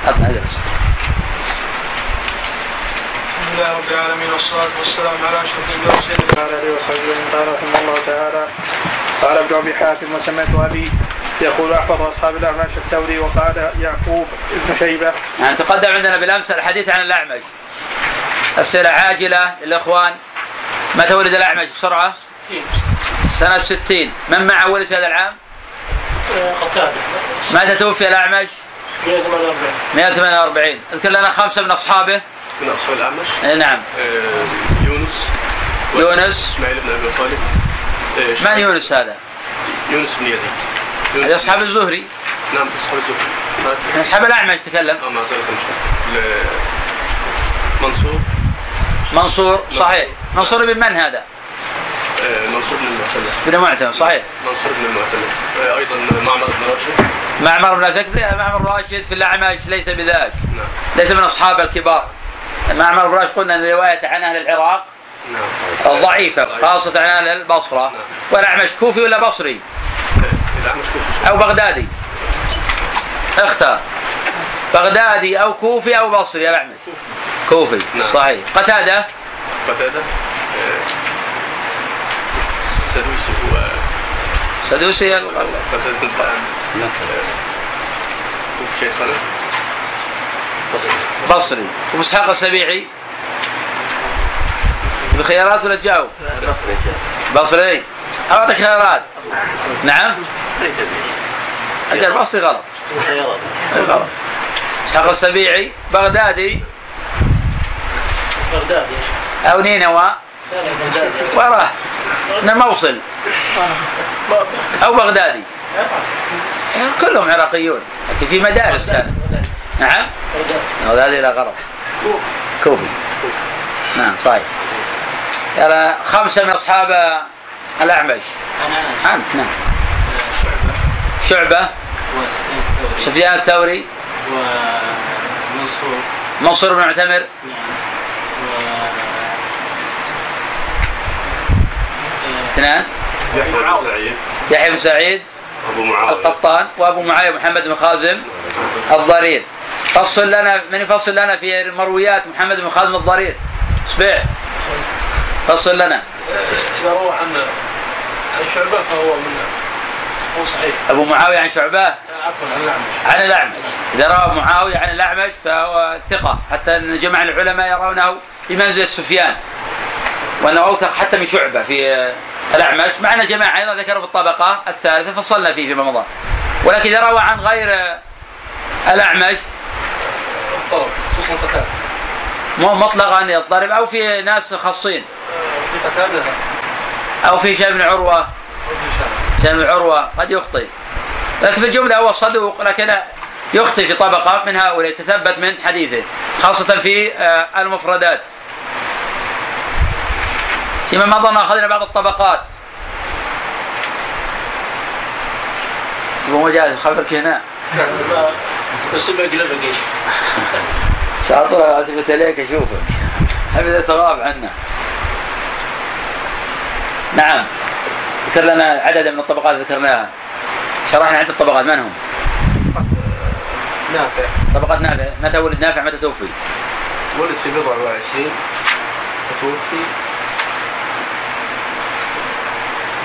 أطلع أجلس. الحمد لله رب العالمين والصلاة والسلام على أشرف المرسلين. قال عليه وصحبه وسلم قال رحمه الله تعالى قال ابن أبي حاتم وسمعت أبي يقول أحفظ أصحاب الاعماش الثوري وقال يعقوب بن شيبة. يعني تقدم عندنا بالأمس الحديث عن الأعمش. أسئلة عاجلة للإخوان. متى ولد الأعمش بسرعة؟ سنة 60 من معه ولد في هذا العام؟ متى توفي الأعمش؟ 148 148 أذكر لنا خمسة من أصحابه. من أصحاب الأعمش؟ إيه نعم. آه، يونس. يونس. إسماعيل بن أبي طالب. آه، من يونس هذا؟ يونس بن يزيد. هذا أصحاب الزهري. نعم أصحاب الزهري. من أصحاب الاعمش تكلم آه ما زال خمسة منصور. منصور صحيح. منصور بن من هذا؟ آه، منصور بن المعتمد بن معتمد صحيح. منصور بن المعتمد آه، أيضا معمر بن راشد. معمر بن راشد معمر بن راشد في الاعمش ليس بذاك. نعم. ليس من أصحاب الكبار. معمر بن راشد قلنا إن روايته عن أهل العراق نعم. ضعيفه خاصة عن أهل البصرة. والاعمش كوفي ولا بصري؟ أو بغدادي. اختار. بغدادي أو كوفي أو بصري الاعمش كوفي. نعم. صحيح. قتادة؟ قتادة. آه، سدوسي هو سدوسي قتادة شيخنا. بصري. أبو إسحاق السبيعي. بخيارات ولا تجاوب؟ بصري. اعطيك خيارات نعم؟ أجل بصري غلط. غلط. اسحاق السبيعي بغدادي. بغداد يا أو نينوى. وراه. من الموصل. أو بغدادي. كلهم عراقيون. لكن في مدارس كانت. نعم؟ بغداد هذه لا غلط كوفي. نعم صحيح. خمسة من أصحاب الأعمش أنا أنت نعم. شعبة. شعبة وسفيان الثوري. سفيان الثوري ومنصور منصور بن معتمر. نعم و اثنان. يحيى بن سعيد. يحيى بن سعيد. أبو معاوية. القطان. وأبو معاوية محمد بن خازم الضرير. فصل لنا من يفصل لنا في مرويات محمد بن خازم الضرير. اسبع فصل لنا. إذا روى عن عن شعبة فهو من هو صحيح. أبو معاوية عن شعبة؟ عفوا عن الأعمش. عن الأعمش. إذا روى معاوية عن الأعمش فهو ثقة حتى أن جمع العلماء يرونه بمنزلة سفيان. وأنه أوثق حتى من شعبة في الأعمش. مع أن جماعة أيضا ذكروا في الطبقة الثالثة فصلنا فيه فيما مضى ولكن إذا روى عن غير الأعمش. الطلب خصوصا مطلقا يضطرب أو في ناس خاصين. أو في شيء بن عروة. شيء بن عروة قد يخطئ. لكن في الجملة هو صدوق لكن يخطئ في طبقة من هؤلاء تثبت من حديثه خاصة في آه، المفردات. فيما مضى أخذنا بعض الطبقات. تبغى مجال خبرك هنا؟ ما بس باقي لا باقي شاطر التفت اليك أشوفك. حمد ثواب عنا نعم. ذكر لنا عددا من الطبقات ذكرناها. شرحنا عدة الطبقات من هم؟ نافع. طبقات نافع. متى ولد نافع؟ متى توفي؟ ولد في بضع وعشرين. وتوفي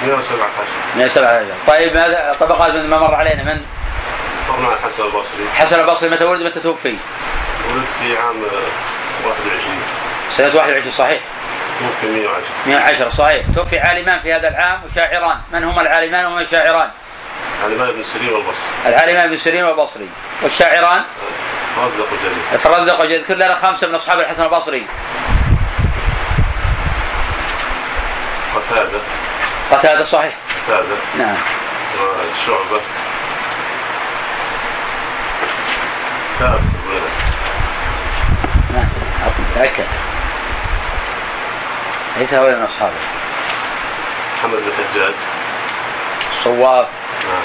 117 117 طيب ماذا؟ طبقات من ما مر علينا؟ من؟ عن الحسن البصري. حسن البصري. متى ولد؟ متى توفي؟ ولد في عام آه، 21 سنة 21 صحيح؟ توفي 110 110 صحيح. توفي عالمان في هذا العام وشاعران. من هما العالمان وهما الشاعران؟ مالك بن سيرين والبصري. العالمان بن سيرين والبصري. والشاعران؟ رزق وجليل فرزق ويذكر لنا خمسة من أصحاب الحسن البصري قتادة. قتادة صحيح. قتادة. نعم. شعبة ثابت متأكد ليس هؤلاء من أصحابه محمد بن الحجاج صواف. نعم.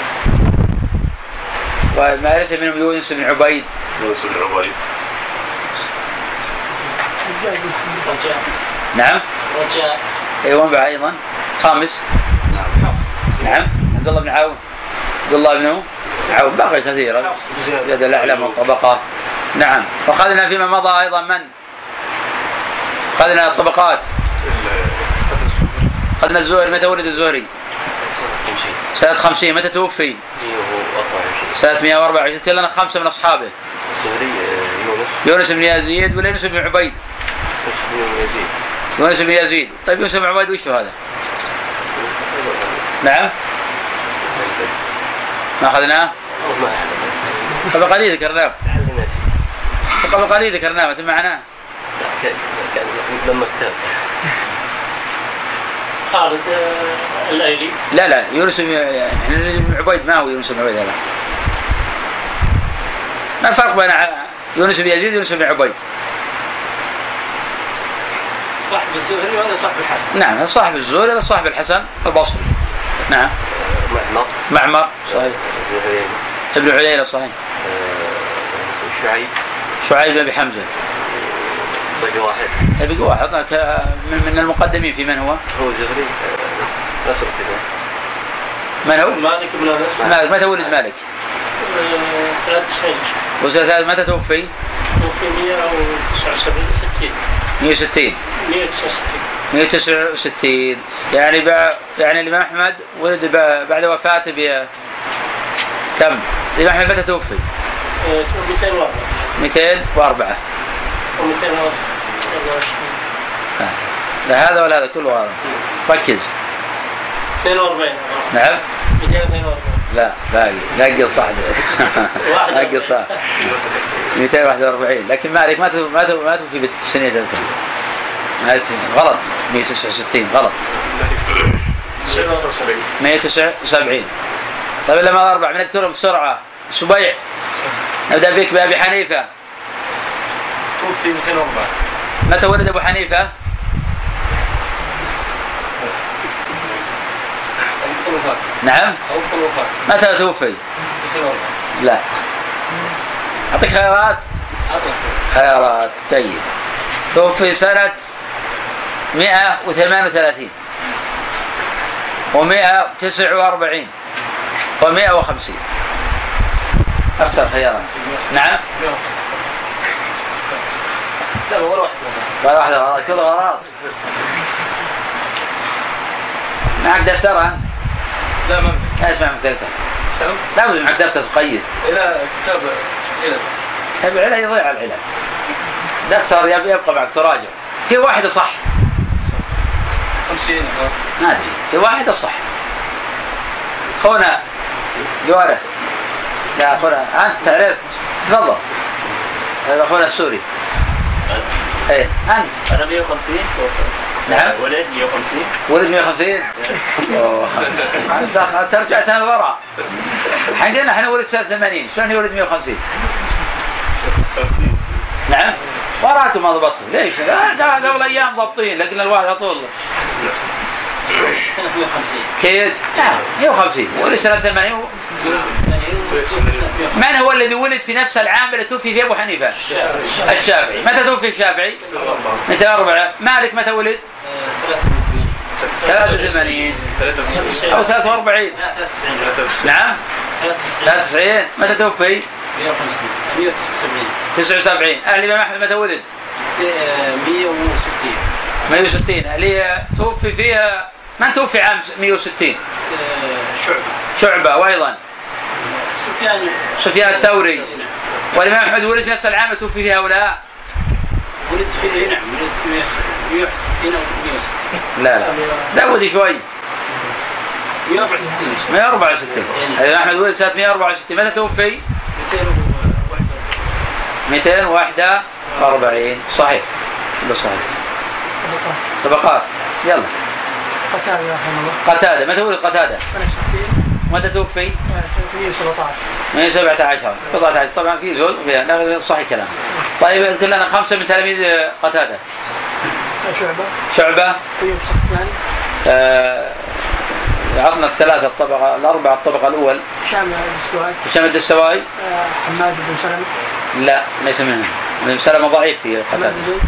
وما يرث منهم يونس بن عبيد. يونس بن عبيد. رجاء نعم. رجاء. أيوه بعد أيضا؟ خامس. نعم حفص نعم. عبد الله بن عون. عبد الله بن عون. باقي كثيرا. يد الاعلى من الطبقه نعم. وأخذنا فيما مضى أيضا من؟ اخذنا الطبقات اخذنا الزهري متى ولد الزهري؟ سنة 50 متى توفي؟ سنة 124 ذكر لنا خمسة من أصحابه الزهري يونس يونس بن يزيد ولا يونس بن عبيد؟ بن يزيد يونس بن يزيد طيب يونس بن عبيد وش هذا؟ نعم ما أخذناه؟ قبل قليل ذكرناه قبل قليل ذكرناه ما معناه لما كتاب خالد آه، الأيلي. لا لا يونس بن يعني بن عبيد ما هو يونس بن عبيد هذا. ما الفرق بين يونس بن يزيد ويونس بن عبيد؟ صاحب الزهري ولا صاحب الحسن؟ نعم صاحب الزهري هذا صاحب الحسن البصري. نعم. معمر. معمر صحيح. ابن عيينة. صحيح. شعيب. شعيب بن ابي بقى واحد يبقى واحد من من المقدمين في من هو؟ هو زهري آه، كذا من هو؟ مالك بن أنس مالك متى ولد مالك؟ آه، 93 وسنة متى توفي؟ وفي 179 60 160 169 169 يعني بع... يعني الإمام أحمد ولد ب... بعد وفاته ب كم؟ الإمام أحمد متى توفي؟ آه، 204 204 و 224 آه. لا هذا ولا هذا كله هذا. ركز. 42 نعم. 242 لا باقي. نقص صح نقص صح 241 لكن مالك ما تو- ما تو- ما توفي؟ ما يت- غلط. 169 غلط. 179 طيب لما أربع بنذكرهم بسرعة. سبيع. نبدأ بك بأبي حنيفة. توفي 204 متى ولد أبو حنيفة؟ نعم. متى توفي؟ 204 لا. أعطيك خيارات؟ خيارات. جيد. توفي سنة 138 و149 و150 اختر خيارات نعم. لا ولا واحد. قال واحدة غلط كل غلط معك دفتر أنت؟ لا ما إيش معك دفتر؟ سلام لابد معك دفتر تقيد. إلى كتاب إلى تبع العلم يضيع العلم دفتر يب- يبقى معك تراجع. في واحدة صح. 50 ما أدري. في واحدة صح. خونا جواره. يا اخونا أنت تعرف؟ تفضل. هذا اخونا السوري. إيه أنت. أنا 150 نعم. ولد 150 ولد 150 أوه. أنت أنت رجعت أنا لورا. حقنا إحنا ولد سنة 80 شلون يولد 150 نعم. وراكم ما ضبطتوا ليش؟ قبل أيام ضابطين لكن الواحد على طول. سنة 150 كيد؟ نعم 150 ولد سنة 80 من هو الذي ولد في نفس العام اللي توفي فيه أبو حنيفة؟ الشافعي، متى توفي الشافعي؟ 204 مالك متى ولد؟ 83 أو 43 لا 93 نعم. 93 93 متى توفي؟ 150 179 79 أهل الإمام أحمد متى ولد؟ 160 160 اللي توفي فيها من توفي عام 160 شعبة. شعبة وأيضا. سفيان. سفيان الثوري. والإمام أحمد ولد في نفس العام توفي فيه هؤلاء؟ ولد في نعم ولد في 160 أو 160 لا لا. زود شوي. 164 164 الامام أحمد ولد سنة 164 متى توفي؟ 241 صحيح. كله صحيح. طبقات. يلا. قتادة رحمة الله. قتاده متى ولد قتاده؟ سنة 60 متى توفي؟ 117 من 17 بضعة عشر. طبعا في زول فيها لا، صحيح كلام طيب اذكر لنا خمسة من تلاميذ قتاده شعبة. شعبة؟ أيوب سختياني آه عطنا الثلاثة الطبقة الأربعة الطبقة الأول. هشام الدستوائي. هشام الدستوائي؟ آه، حماد بن سلمة. لا ليس منهم. ابن سلمة ضعيف في حماد قتاده بن زيد.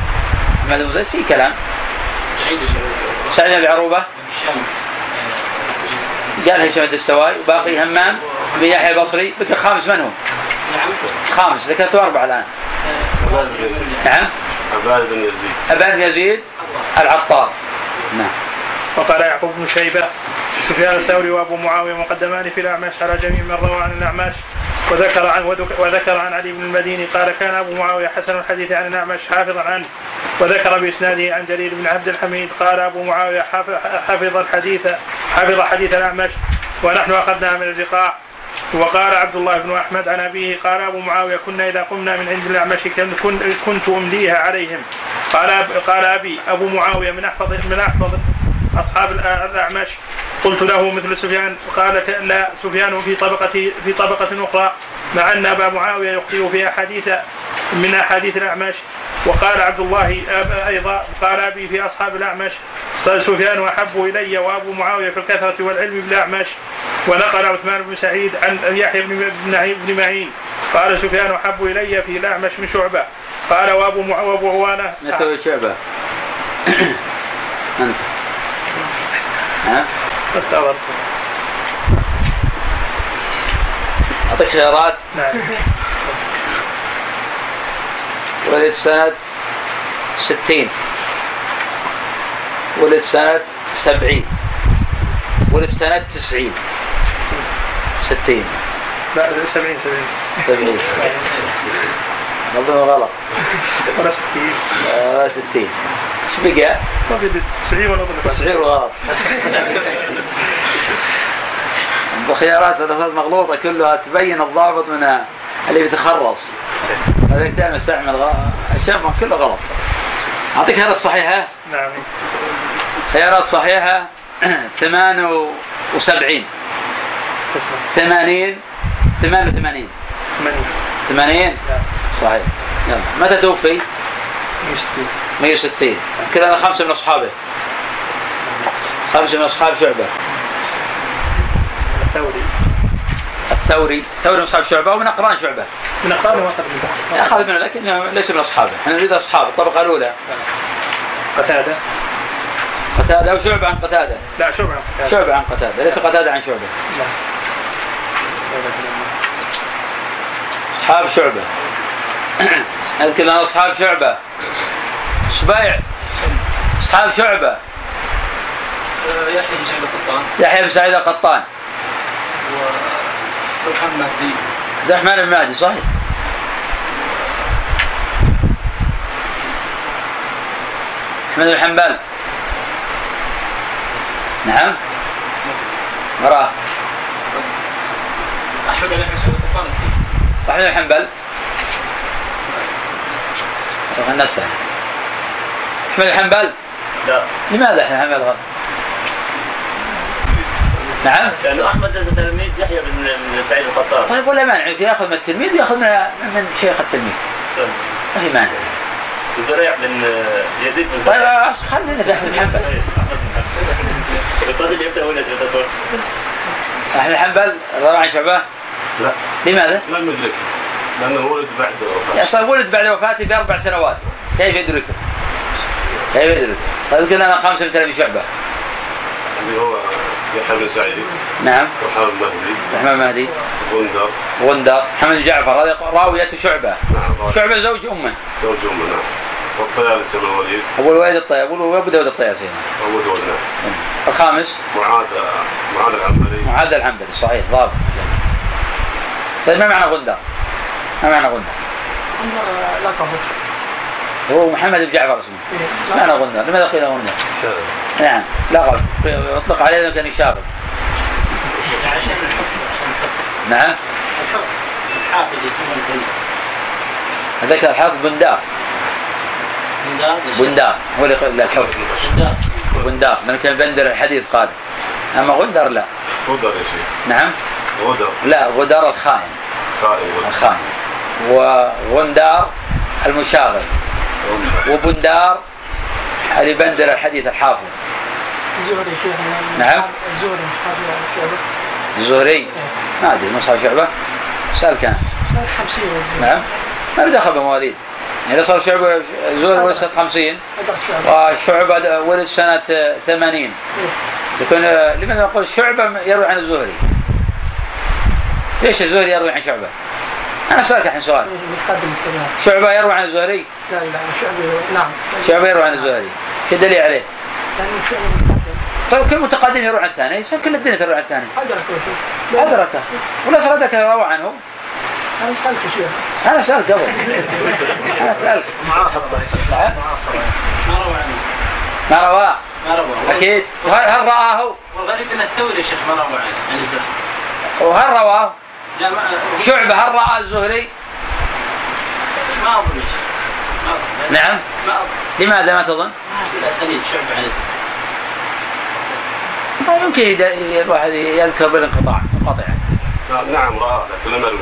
محمد بن زيد في كلام. سعيد سعيد بن عروبه هشام قال هشام الدستوائي وباقي همام بن يحيى البصري. بقي الخامس من هو؟ نعم خامس ذكرته أربعة الآن. نعم. عباد بن يزيد. ابان بن يزيد العطار. نعم. وقال يعقوب بن شيبة سفيان الثوري وأبو معاوية مقدمان في الأعمش على جميع من روى عن الأعمش. وذكر عن وذك- وذكر عن علي بن المديني قال كان أبو معاوية حسن الحديث عن الأعمش حافظا عنه. وذكر بإسناده عن جرير بن عبد الحميد قال أبو معاوية حافظ حفظ الحديث حفظ حديث الأعمش ونحن أخذناها من الرقاع وقال عبد الله بن أحمد عن أبيه قال أبو معاوية كنا إذا قمنا من عند الأعمش كن- كن- كنت أمليها عليهم. قال قال أبي أبو معاوية من احفظ من أحفظ أصحاب الأ- الأعمش. قلت له مثل سفيان قال لا سفيان في طبقه في طبقة أخرى مع أن أبا معاوية يخطئ في أحاديث من أحاديث الأعمش. وقال عبد الله أيضا قال أبي في أصحاب الأعمش سفيان أحب إلي وأبو معاوية في الكثرة والعلم بالأعمش. ونقل عثمان بن سعيد عن يحيى بن بن- معين. قال سفيان أحب إلي في الأعمش من شعبة. قال وأبو مع- وأبو عوانة. متى شعبة؟ أنت. استغربت. أعطيك خيارات؟ نعم. ولد سنة ستين. ولد سنة سبعين. ولد سنة تسعين. ستين. لا 70 70 سبعين. نظم غلط. ولا 60 آه، ستين. إيش بقى؟ ما في 90 ولا ضرب تسعين غلط بخيارات الرصاص مغلوطة كلها تبين الضابط من اللي بيتخرص هذاك دائما استعمل غ- اشياء كله غلط اعطيك خيارات صحيحة نعم خيارات صحيحة 78 تسعة 80 88 80 80 نعم صحيح يلا متى توفي؟ 160 160 كذا أنا خمسة من اصحابه خمسة من أصحاب شعبة. الثوري. الثوري. ثوري من أصحاب شعبة ومن أقران شعبة. من أقران وأقرب منه اخذ منه لكنه ليس من أصحابه. إحنا نريد أصحاب. الطبقة الأولى. قتادة. قتادة وشعبه عن قتادة؟ لا شعبة عن قتادة. شعبة عن قتادة. ليس قتادة عن شعبة. لا. أصحاب شعبة. أذكر لنا أصحاب شعبة. سبيع أصحاب شعبة. يحيى بن سعيد القطان. يحيى بن سعيد القطان. ومحمد بن عبد الرحمن صحيح. أحمد بن حنبل. نعم. وراه أحمد بن القطان أحمد بن حنبل. نسأل أحمد بن حنبل لا. لماذا أحمد بن حنبل غلط؟ نعم. لأنه أحمد تلميذ يحيى بن سعيد القطان. طيب ولا مانع. يأخذ من التلميذ يأخذ من من شيخ التلميذ. ما في مانع. زريع بن يزيد بن طيب أص- خلينا في أحمد بن حنبل القاضي يبدأ ولد أحمد بن حنبل روى عن شعبة؟ لا. لماذا؟ لم يدرك لأنه ولد بعد يا صار ولد بعد وفاته بأربع سنوات. كيف يدركه؟ كيف يدركه؟ طيب قلنا أنا خمسه من تلاميذ شعبة. اللي هو يحيى بن سعيد. نعم. وحامد مهدي الرحمن مهدي غندر. غندر. محمد بن جعفر هذه راوية شعبة. نعم شعبة زوج أمه. زوج أمه نعم. والطيالسي بن الوليد. أبو الوليد الطيب أبو أبو داود الطياسي هنا. أبو داود نعم. الخامس؟ معاذ معاذ العنبري. معاذ العنبري صحيح ضابط. طيب ما معنى غندر؟ ما معنى غندر؟ لقبه هو محمد بن جعفر اسمه. إيش معنى غندر؟ لماذا قيل غندر؟ شاذ. نعم لقب يطلق عليه انه كان يشارك. عشان الحفظ نعم. الحفظ الحافظ يسمونه البندر هذاك الحافظ بندار بندار بندار هو اللي الحفظ بندار بندار لأنه كان بندر الحديث قال. أما غندر لا. غدر يا شيخ. نعم. غدر. لا غدر الخائن. خائن. الخائن. وغندار المشاغب. وبندار اللي بندر الحديث الحافظ. الزهري شيخ نعم. الزهري الزهري؟ ما أدري مصحف شعبة. سأل كان. سنة 50 نعم. ما له دخل بمواليد يعني صار شعبه زهري ولد سنه 50 أدرك شعبة. وشعبه ولد سنة 80 يكون لماذا نقول شعبة يروي عن الزهري؟ ليش الزهري يروي عن شعبة؟ أنا اسالك الحين سؤال. متقدم كذا شعبة يروي عن الزهري؟ لا لا شعبة نعم. شعبة يروي عن الزهري شو الدليل عليه؟ لأنه شعبة متقدم. طيب كل متقدم يروي عن الثاني. يصير كل الدنيا تروي عن الثاني. شيخ. ادركه ولا صدق روى عنه؟ أنا سألت شيخ. أنا سالك قبل. أنا سالك معاصرة يا شيخ. ما روى عنه. ما رواه ما روى أكيد. وهل هل رآه؟ والغريب إن الثوري يا شيخ ما روى عنه عن الزهري وهل رواه؟ لا ما شعبة هل رأى الزهري؟ ما أظن يا شيخ ما أظن. نعم. ما أظن. لماذا ما تظن؟ ما في الاسانيد شعبة عن الزهري طيب يمكن يد- الواحد يذكر بالانقطاع منقطع يعني. نعم رآه لكن لم يروي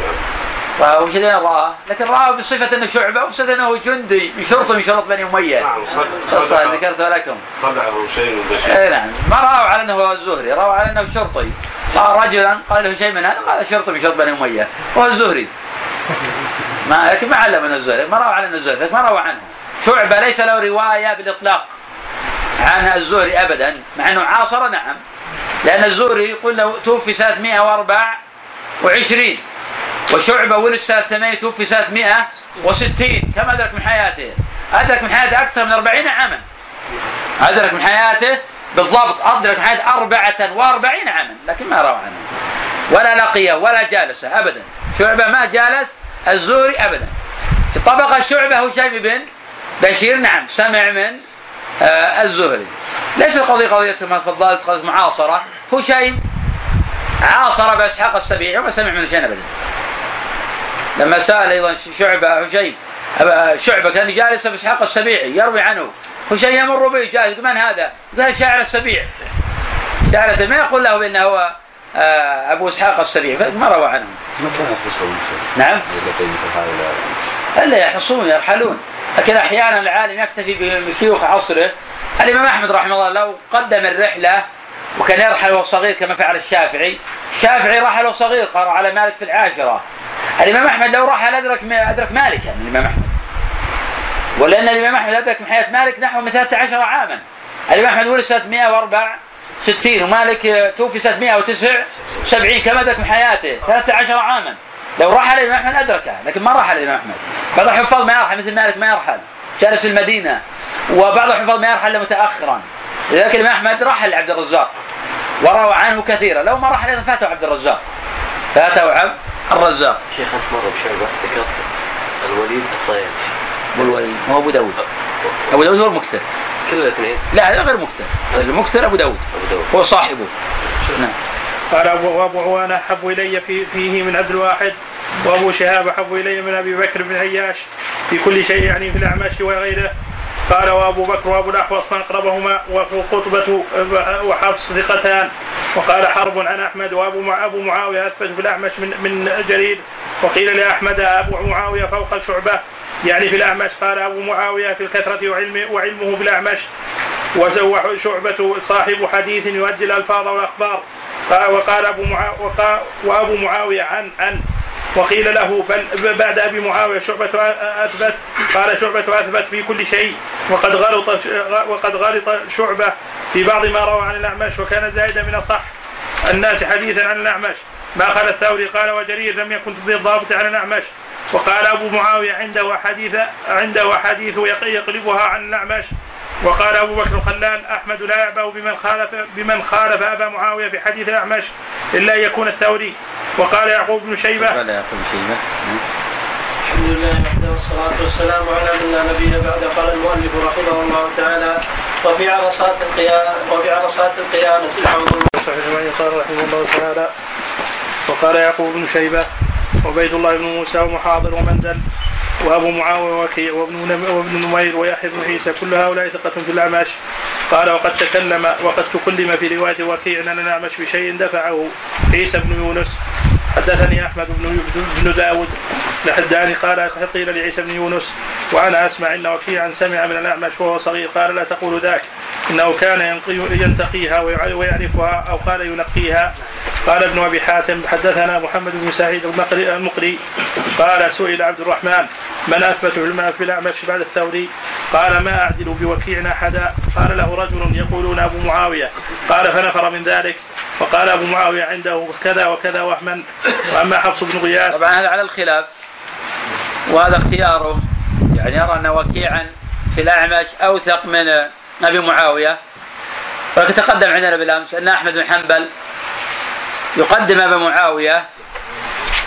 عنه وش اللي رآه؟ لكن رآه بصفة إنه شعبة وبصفه إنه جندي من شرطه من شرط بني أمية. نعم ذكرتها لكم خدعه شيء من بشير اي نعم. ما راوا على إنه هو الزهري راوا على إنه شرطي. راى رجلا قال له شيء من هذا قال من شرط بني أمية. وهو الزهري ما لكن ما علم انه الزهري ما على انه الزهري ما راوا عنه. شعبة ليس له رواية بالإطلاق عن الزهري ابدا مع إنه عاصر نعم. لأن الزهري يقول له توفي سنة 124 وشعبة ولد سنة 8 توفي سنة 160 كم أدرك من حياته؟ أدرك من حياته أكثر من 40 عاما. أدرك من حياته بالضبط أدرك حياته أربعة وأربعين عاما لكن ما روى عنه. ولا لقيه ولا جالسه أبدا. شعبة ما جالس الزهري أبدا. في طبقة شعبة هشيم بن بشير نعم سمع من آه الزهري. ليس القضية قضية ما تفضلت قضية معاصرة. هشيم عاصر بإسحاق السبيعي وما سمع من شيء أبدا. لما سأل أيضا شعبة هشيم شعبة كان جالس بإسحاق السبيعي يروي عنه. هشيم يمر به؟ يقول من هذا؟ يقول شاعر السبيع. شاعر السبيع ما يقول له بأنه هو آه، أبو إسحاق السبيعي ما روى عنه. نعم. إلا يحصون يرحلون. لكن أحيانا العالم يكتفي بشيوخ عصره. الإمام أحمد رحمه الله لو قدم الرحلة وكان يرحل وهو صغير كما فعل الشافعي الشافعي رحل وهو صغير قرأ على مالك في العاشرة. الإمام أحمد لو رحل أدرك أدرك مالك يعني الامام احمد ولأن الإمام أحمد أدرك من حياة مالك نحو من 13 عاما. الإمام أحمد ولد سنة 164 ومالك توفي سنة 179 كما أدرك من حياته 13 عاما. لو رحل الإمام أحمد أدركه لكن ما رحل الإمام أحمد. بعض الحفاظ ما يرحل مثل مالك ما يرحل. جالس في المدينة وبعض الحفاظ ما يرحل إلا متاخرا. لذلك الإمام أحمد رحل عبد الرزاق وروى عنه كثيرا. لو ما رحل فاته عبد الرزاق. فاته عبد الرزاق. شيخ انت مره بشعبه ذكرت الوليد الطيالسي أبو الوليد هو أبو داود. أبو داود هو المكثر كل الاثنين. لا هذا غير مكثر المكثر أبو داود. أبو داود. هو صاحبه. نعم. قال أبو وأبو عوانة أحب إلي في فيه من عبد الواحد. وأبو شهاب أحب إلي من أبي بكر بن عياش. في كل شيء يعني في الأعماش وغيره. قال وأبو بكر وأبو الأحوص ما أقربهما. وقطبة وحفص ثقتان. وقال حرب عن أحمد. وأبو مع أبو معاوية أثبت في الأعمش من من جرير. وقيل لأحمد أبو معاوية فوق شعبة يعني في الأعمش قال أبو معاوية في الكثرة وعلم وعلمه بالأعمش وزوح شعبة صاحب حديث يؤدي الألفاظ والأخبار. قال- وقال أبو معا... وقال وأبو معاوية عن عن. وقيل له بل بعد أبي معاوية شعبة أثبت. قال شعبة أثبت في كل شيء. وقد غلط وقد غلط شعبة في بعض ما روى عن الأعمش وكان زائدا من أصح الناس حديثا عن الأعمش ما خلا الثوري قال وجرير لم يكن بالضابط عن الأعمش وقال أبو معاوية عنده حديث عنده حديث يق- يقلبها عن الأعمش وقال أبو بكر الخلال أحمد لا يعبأ بمن خالف بمن خالف أبا معاوية في حديث الأعمش إلا أن يكون الثوري. وقال يعقوب بن شيبة ولا يقول شيبة. نعم. الحمد لله وحده والصلاة والسلام على من لا نبي بعد قال المؤلف رحمه الله تعالى وفي عرصات القيامة وفي عرصات القيامة الحوض صحيح من قال رحمه الله تعالى. وقال يعقوب بن شيبة وبيد الله بن موسى ومحاضر ومندل وأبو معاوية وكيع وابن وابن نمير ويحيى بن عيسى كل هؤلاء ثقة في الاعمش قال وقد تكلم وقد تكلم في رواية وكيع أن الأعمش بشيء دفعه عيسى بن يونس. حدثني أحمد بن بن داود. لحداني قال قيل لعيسى بن يونس؟ وأنا أسمع إن وكيعا سمع من الأعمش وهو صغير. قال لا تقول ذاك. إنه كان ينتقيها ويع- ويعرفها أو قال ينقيها. قال ابن أبي حاتم حدثنا محمد بن سعيد المقري. قال سئل عبد الرحمن. من أثبت الم- في الاعمش بعد الثوري؟ قال ما أعدل بوكيع أحدا. قال له رجل يقولون أبو معاوية. قال فنفر من ذلك. وقال أبو معاوية عنده كذا وكذا وهما. وأما حفص بن غياث طبعا هذا على الخلاف. وهذا اختياره. يعني يرى أن وكيعا في الأعمش أوثق من أبي معاوية. ولكن تقدم عندنا بالأمس أن أحمد بن حنبل يقدم أبا معاوية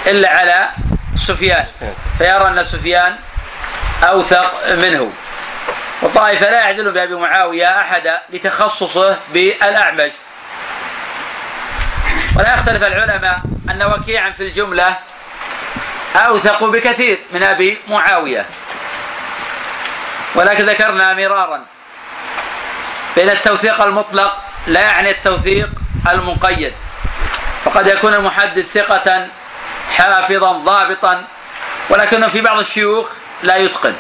إلا على سفيان. فيرى أن سفيان أوثق منه. والطائفة لا يعدل بأبي معاوية احدا لتخصصه بالأعمش. ولا يختلف العلماء أن وكيعا في الجملة أوثق بكثير من أبي معاوية. ولكن ذكرنا مرارا بأن التوثيق المطلق لا يعني التوثيق المقيد. فقد يكون المحدث ثقة حافظا ضابطا ولكنه في بعض الشيوخ لا يتقن.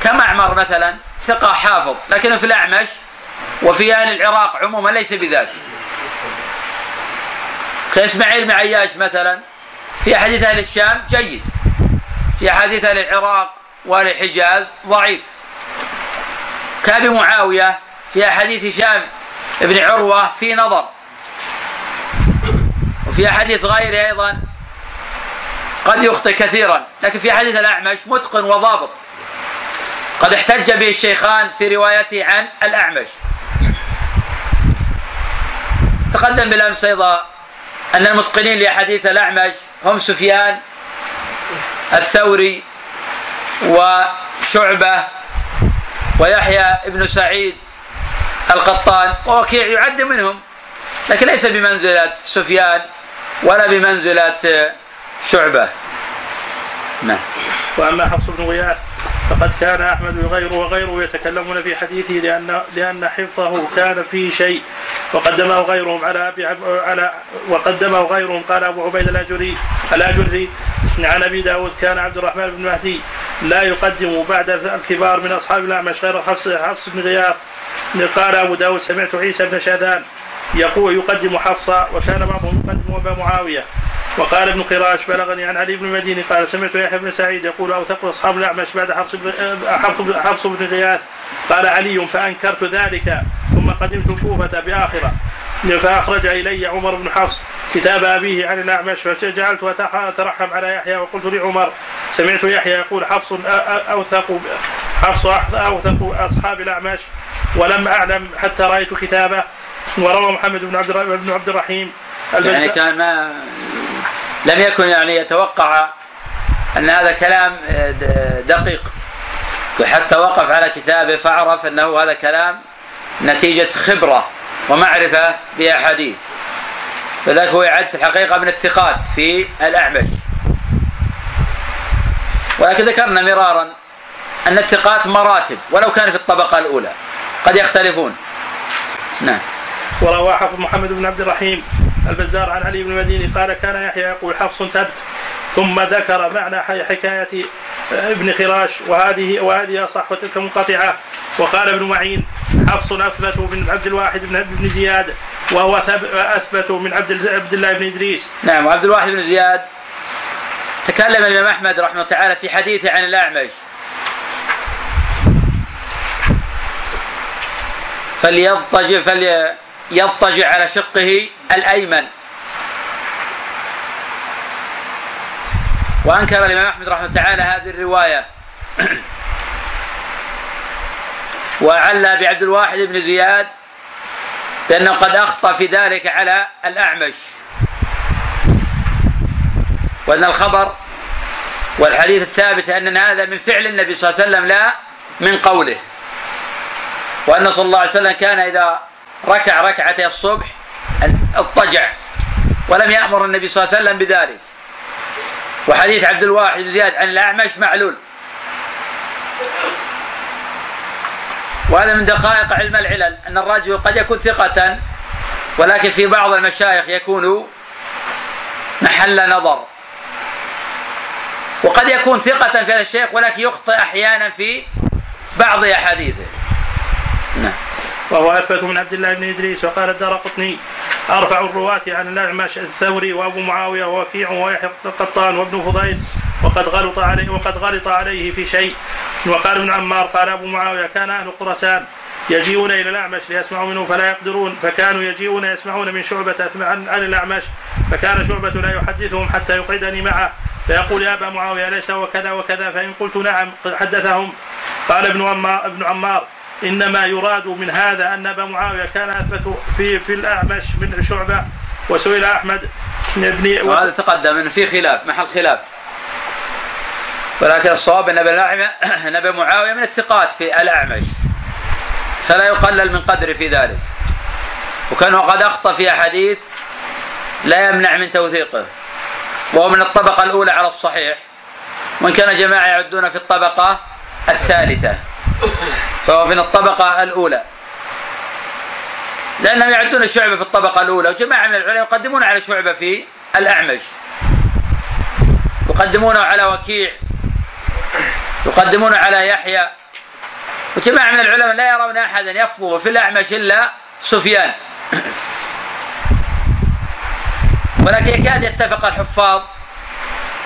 كمعمر مثلا ثقة حافظ لكنه في الأعمش وفي أهل العراق عموما ليس بذاك. كإسماعيل بن عياش مثلا في أحاديث أهل الشام جيد. في أحاديث أهل العراق وأهل الحجاز ضعيف. كأبي معاوية في أحاديث هشام بن عروة في نظر. وفي أحاديث غيره أيضا قد يخطئ كثيرا لكن في حديث الأعمش متقن وضابط. قد احتج به الشيخان في روايته عن الأعمش. تقدم بالأمس أيضا أن المتقنين لأحاديث الأعمش هم سفيان الثوري وشعبة ويحيى ابن سعيد القطان ووكيع يعد منهم لكن ليس بمنزلة سفيان ولا بمنزلة شعبة. نعم. وأما حفص بن غياث فقد كان أحمد وغيره وغيره يتكلمون في حديثه لأن لأن حفظه كان فيه شيء وقدمه غيرهم على أبي على وقدمه غيرهم. قال أبو عبيد الأجري الأجري عن أبي داود كان عبد الرحمن بن مهدي لا يقدم بعد الكبار من أصحاب الأعمش غير حفص حفص بن غياث. قال أبو داود سمعت عيسى بن شاذان يقول يقدم حفصة وكان بعضهم يقدم أبا معاوية. وقال ابن قراش بلغني عن علي بن المديني قال سمعت يحيى بن سعيد يقول اوثق أصحاب الأعمش بعد حفص بن حفص حفص بن غياث قال علي فأنكرت ذلك ثم قدمت الكوفة بآخرة. فأخرج إلي عمر بن حفص كتاب أبيه عن الأعمش فجعلت أترحم على يحيى وقلت لعمر سمعت يحيى يقول حفص اوثق حفص أوثق أصحاب الأعمش ولم أعلم حتى رأيت كتابه. وروى محمد بن عبد بن عبد الرحيم يعني كان ما لم يكن يعني يتوقع أن هذا كلام دقيق. وحتى وقف على كتابه فعرف أنه هذا كلام نتيجة خبرة ومعرفة بأحاديث. فذلك هو يعد في الحقيقة من الثقات في الأعمش. ولكن ذكرنا مرارا أن الثقات مراتب ولو كان في الطبقة الأولى. قد يختلفون. نعم. وروى حفظ محمد بن عبد الرحيم البزار عن علي بن المديني قال كان يحيى يقول حفص ثبت. ثم ذكر معنى حكاية ابن خراش وهذه وهذه أصح وتلك منقطعة وقال ابن معين حفص أثبت من عبد الواحد بن ابن زياد وهو أثبت من عبد عبد الله بن إدريس. نعم وعبد الواحد بن زياد تكلم الإمام أحمد رحمه الله تعالى في حديثه عن الأعمش. فليضطجع فلي يضطجع على شقه الأيمن. وأنكر الإمام أحمد رحمه تعالى هذه الرواية. وعلى بعبد الواحد بن زياد بأنه قد أخطأ في ذلك على الأعمش. وأن الخبر والحديث الثابت أن هذا من فعل النبي صلى الله عليه وسلم لا من قوله. وأن صلى الله عليه وسلم كان إذا ركع ركعتي الصبح اضطجع. ولم يأمر النبي صلى الله عليه وسلم بذلك. وحديث عبد الواحد بن زياد عن الأعمش معلول. وهذا من دقائق علم العلل أن الرجل قد يكون ثقة ولكن في بعض المشايخ يكون محل نظر. وقد يكون ثقة في هذا الشيخ ولكن يخطئ أحيانا في بعض أحاديثه. نعم. وهو أثبت من عبد الله بن إدريس وقال الدار قطني أرفع الرواة عن الاعمش الثوري وأبو معاوية ووكيع ويحيى القطان وابن فضيل وقد غلط عليه وقد غلط عليه في شيء. وقال ابن عمار قال أبو معاوية كان أهل خراسان يجيئون إلى الأعمش ليسمعوا منه فلا يقدرون فكانوا يجيئون يسمعون من شعبة عن الأعمش فكان شعبة لا يحدثهم حتى يقعدني معه فيقول يا أبا معاوية ليس وكذا وكذا فإن قلت نعم حدثهم. قال ابن عمار ابن عمار إنما يراد من هذا أن أبا معاوية كان أثبت في في الأعمش من شعبة وسئل أحمد بن وهذا تقدم إنه في خلاف محل خلاف. ولكن الصواب أن أن أبا معاوية من الثقات في الأعمش. فلا يقلل من قدره في ذلك. وكان قد أخطأ في أحاديث لا يمنع من توثيقه. وهو من الطبقة الأولى على الصحيح. وإن كان جماعة يعدون في الطبقة الثالثة. فهو من الطبقة الأولى. لأنهم يعدون الشعبة في الطبقة الأولى وجماعة من العلماء يقدمون على شعبة في الأعمش. يقدمونه على وكيع. يقدمونه على يحيى. وجماعة من العلماء لا يرون أحدا يفضل في الأعمش إلا سفيان. ولكن يكاد يتفق الحفاظ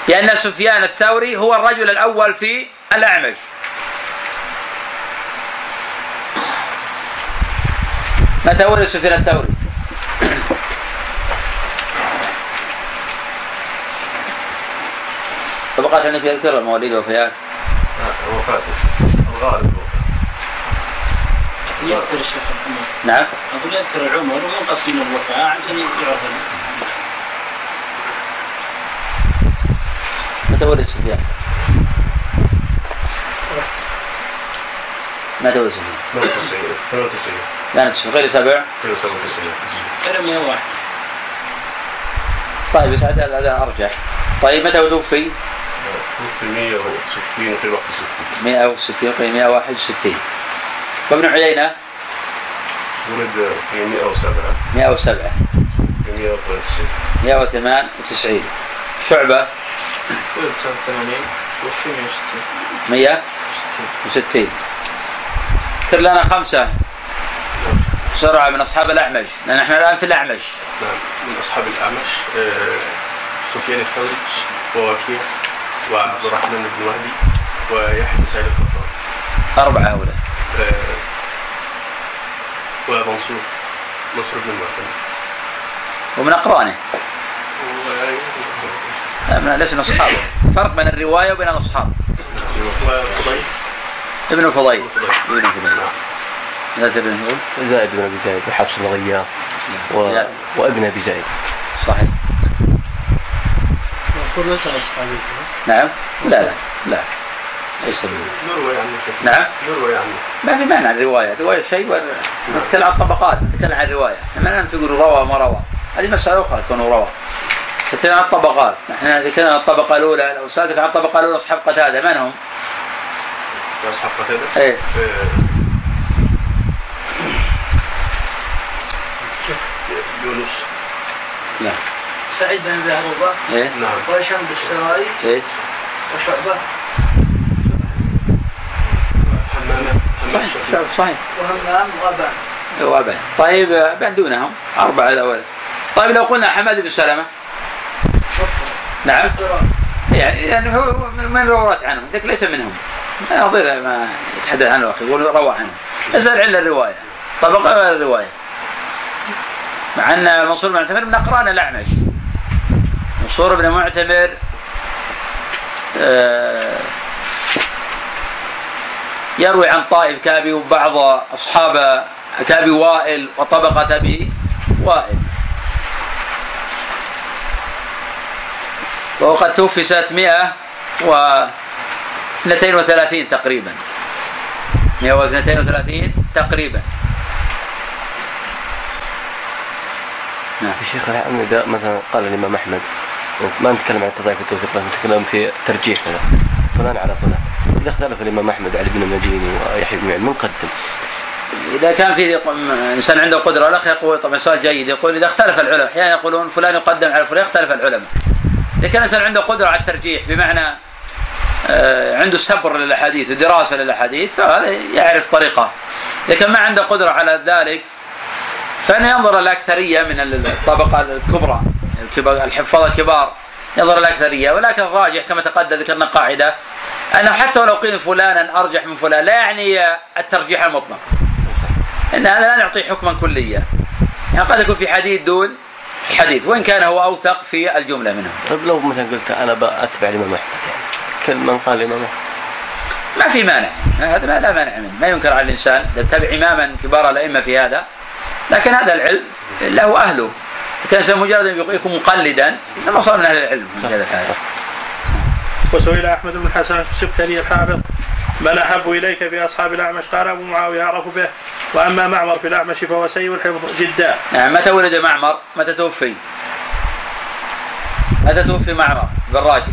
بأن سفيان الثوري هو الرجل الأول في الأعمش. متى ولد سفيان الثوري؟ طبقات عندك يذكر المواليد والوفيات وفاته الغالب لكن يذكر الشيخ نعم أقول يذكر العمر وينقسم الوفاء عشان يعرف متى ولد سفيان؟ متى ولد سفيان؟ 92 92 يعني غير سبع 97 ترى 101 صحيح بس هذا هذا أرجح. طيب متى توفي؟ توفي 160 في 61 160 قيل 161 وابن عيينة؟ ولد في 107 107 في 193 198 شعبة؟ ولد سنة 80 توفي 160 160 اذكر لنا خمسة. بسرعة من أصحاب الأعمش لأن إحنا الآن في الأعمش. نعم من أصحاب الأعمش آه، سفيان الثوري ووكيع وعبد الرحمن بن مهدي ويحيى بن سعيد القطان. أربعة هؤلاء. آه، ومنصور منصور بن المعتمد ومن أقرانه. ليس من أصحابه. فرق بين الرواية وبين الأصحاب. وفضيل ابن فضيل. بن فضيل ابن فضيل. نعم. لا تبين نقول. زائد بن أبي زايد وحفص الغياث و... لا. وابن أبي زايد صحيح. منصور ليس اصحابي نعم. لا لا لا. ليس من نروي عنه شيء نعم. نروي عنه. ما في مانع الرواية الرواية شيء نتكلم عن الطبقات نتكلم عن الرواية إحنا ما نقول روى ما روى. هذه مسألة أخرى تكون روى. نتكلم عن الطبقات نحن نتكلم عن الطبقة الأولى لو سألتك عن الطبقة الأولى أصحاب قتادة من هم؟ في قتادة إيه آه، يونس لا سعيد بن ابي عروبه إيه نعم وهشام الدستوائي إيه وشعبه حمامة صحيح صحيح وهمام وابان وأبان طيب أبان دونهم أربعة الأول طيب لو قلنا حماد بن سلمة. نعم. يعني يعني هو من روات عنه ذاك ليس منهم. ما يضير ما يتحدث عنه أخي يقول روى عنه. أسأل عن الرواية. طبقه غير الرواية. مع أن منصور بن معتمر من أقران الأعمش. منصور بن معتمر آه، يروي عن طائف كابي وبعض أصحاب كابي وائل وطبقة أبي وائل. وهو قد توفي سنة 132 تقريبا. 132 تقريبا. نعم. شيخ إذا مثلا قال الإمام أحمد ما نتكلم عن التضعيف والتوثيق نتكلم في ترجيح مثلا فلان على فلان إذا اختلف الإمام أحمد علي بن المديني ويحيى بن من قدم؟ إذا كان في إنسان عنده قدرة الأخ يقول طبعا سؤال جيد يقول إذا اختلف العلماء أحيانا يقولون فلان يقدم على فلان يختلف العلماء. إذا كان الإنسان عنده قدرة على الترجيح بمعنى عنده صبر للأحاديث ودراسة للأحاديث فهذا يعرف طريقة. إذا كان ما عنده قدرة على ذلك فإنه ينظر الأكثرية من الطبقة الكبرى الحفاظ الكبار ينظر الأكثرية ولكن الراجح كما تقدم ذكرنا قاعدة أنه حتى ولو قيل فلانا أرجح من فلان لا يعني الترجيح المطلق. إن هذا لا نعطيه حكما كليا. يعني قد يكون في حديث دون حديث وإن كان هو أوثق في الجملة منهم طيب لو مثلا قلت أنا بأتبع الامام احمد يعني كل من قال احمد ما في مانع. هذا ما لا مانع منه. ما ينكر على الإنسان إذا تتبع إماما كبار الأئمة في هذا. لكن هذا العلم له أهله. كان مجرد أن يكون مقلدا إنما صار من أهل العلم. في هذا الحال. وسئل أحمد بن الحسن السبكري الحافظ. من أحب إليك في اصحاب الأعمش؟ قال أبو معاوية اعرف به. وأما معمر في الأعمش فهو سيء الحفظ جدا. نعم. متى ولد معمر؟ متى توفي؟ متى توفي معمر بن راشد؟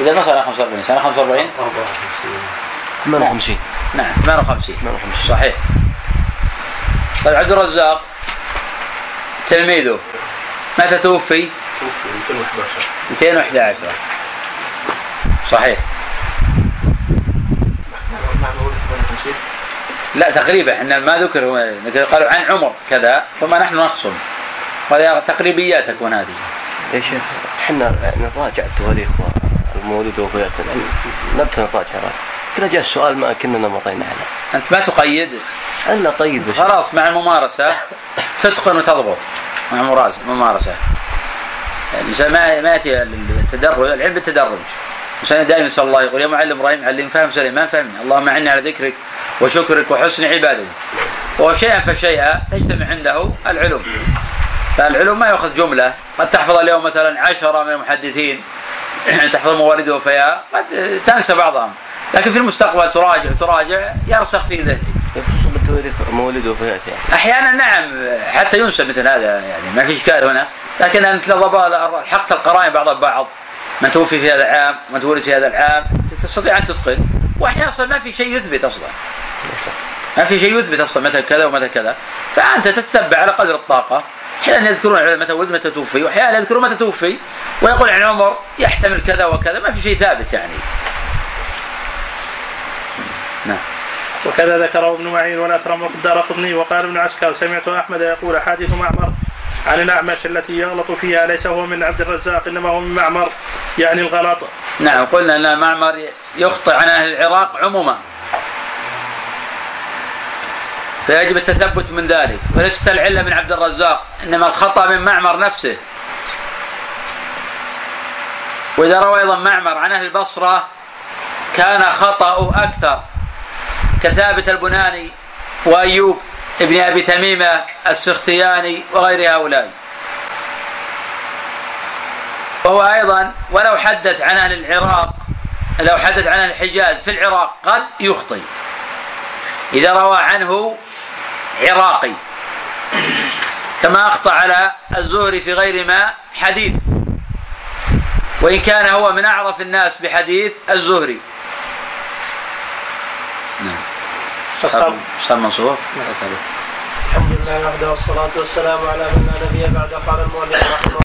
إذا ما صار 45 سنه 45 54 58 نعم 58 58 صحيح. طيب عبد الرزاق تلميذه متى توفي؟ توفي 211 211 صحيح. مع مولد 58 لا تقريبا إحنا ما ذكر هو قالوا عن عمر كذا ثم نحن نخصم. هذه تقريبيات تكون هذه. يا شيخ إحنا نراجع التواريخ. والمولد ووفيات نبت نراجع كذا جاء السؤال ما كنا مرينا عليه. أنت ما تقيد. الا طيب. خلاص مع الممارسة تتقن وتضبط. مع الممارسه الانسان ما ما يأتي التدرج العلم بالتدرج. الإنسان دائما يسأل الله يقول يا معلم إبراهيم علم فهم سليم ما فهمنا اللهم اعني على ذكرك وشكرك وحسن عبادتك. وشيئا فشيئا تجتمع عنده العلوم فالعلوم ما يأخذ جملة. قد تحفظ اليوم مثلا عشرة من المحدثين. تحفظ موارد وفياء قد تنسى بعضهم. لكن في المستقبل تراجع تراجع يرسخ في ذهنك بالتواريخ مولد وفيات يعني أحيانا نعم حتى ينسى مثل هذا يعني ما في اشكال هنا. لكن أنت لو حقت القرائن بعضها ببعض من توفي في هذا العام من تولد في هذا العام تستطيع أن تتقن. واحيانا أصلا ما في شيء يثبت أصلا. ما في شيء يثبت أصلا متى كذا ومتى كذا. فأنت تتبع على قدر الطاقة. أحيانا يذكرون العلماء متى ولد متى توفي وأحيانا يذكرون متى توفي ويقول عن عمر يحتمل كذا وكذا ما في شيء ثابت يعني. نعم. وكذا ذكره ابن معين والاثرم الدار قطني وقال ابن عسكر سمعت أحمد يقول حادث معمر عن الأعمش التي يغلط فيها ليس هو من عبد الرزاق إنما هو من معمر يعني الغلط. نعم قلنا إن معمر يخطئ عن أهل العراق عموما. فيجب التثبت من ذلك. وليست العلة من عبد الرزاق إنما الخطأ من معمر نفسه. وإذا روى أيضا معمر عن أهل البصره كان خطأه أكثر. كثابت البناني وأيوب ابن أبي تميمة السختياني وغير هؤلاء. وهو أيضا ولو حدث عن أهل العراق لو حدث عن الحجاز في العراق قد يخطئ. إذا روى عنه عراقي. كما أخطأ على الزهري في غير ما حديث. وإن كان هو من أعرف الناس بحديث الزهري. نعم. صار منصور. الحمد لله وحده والصلاة والسلام على من لا نبي بعد. قال المؤلف رحمه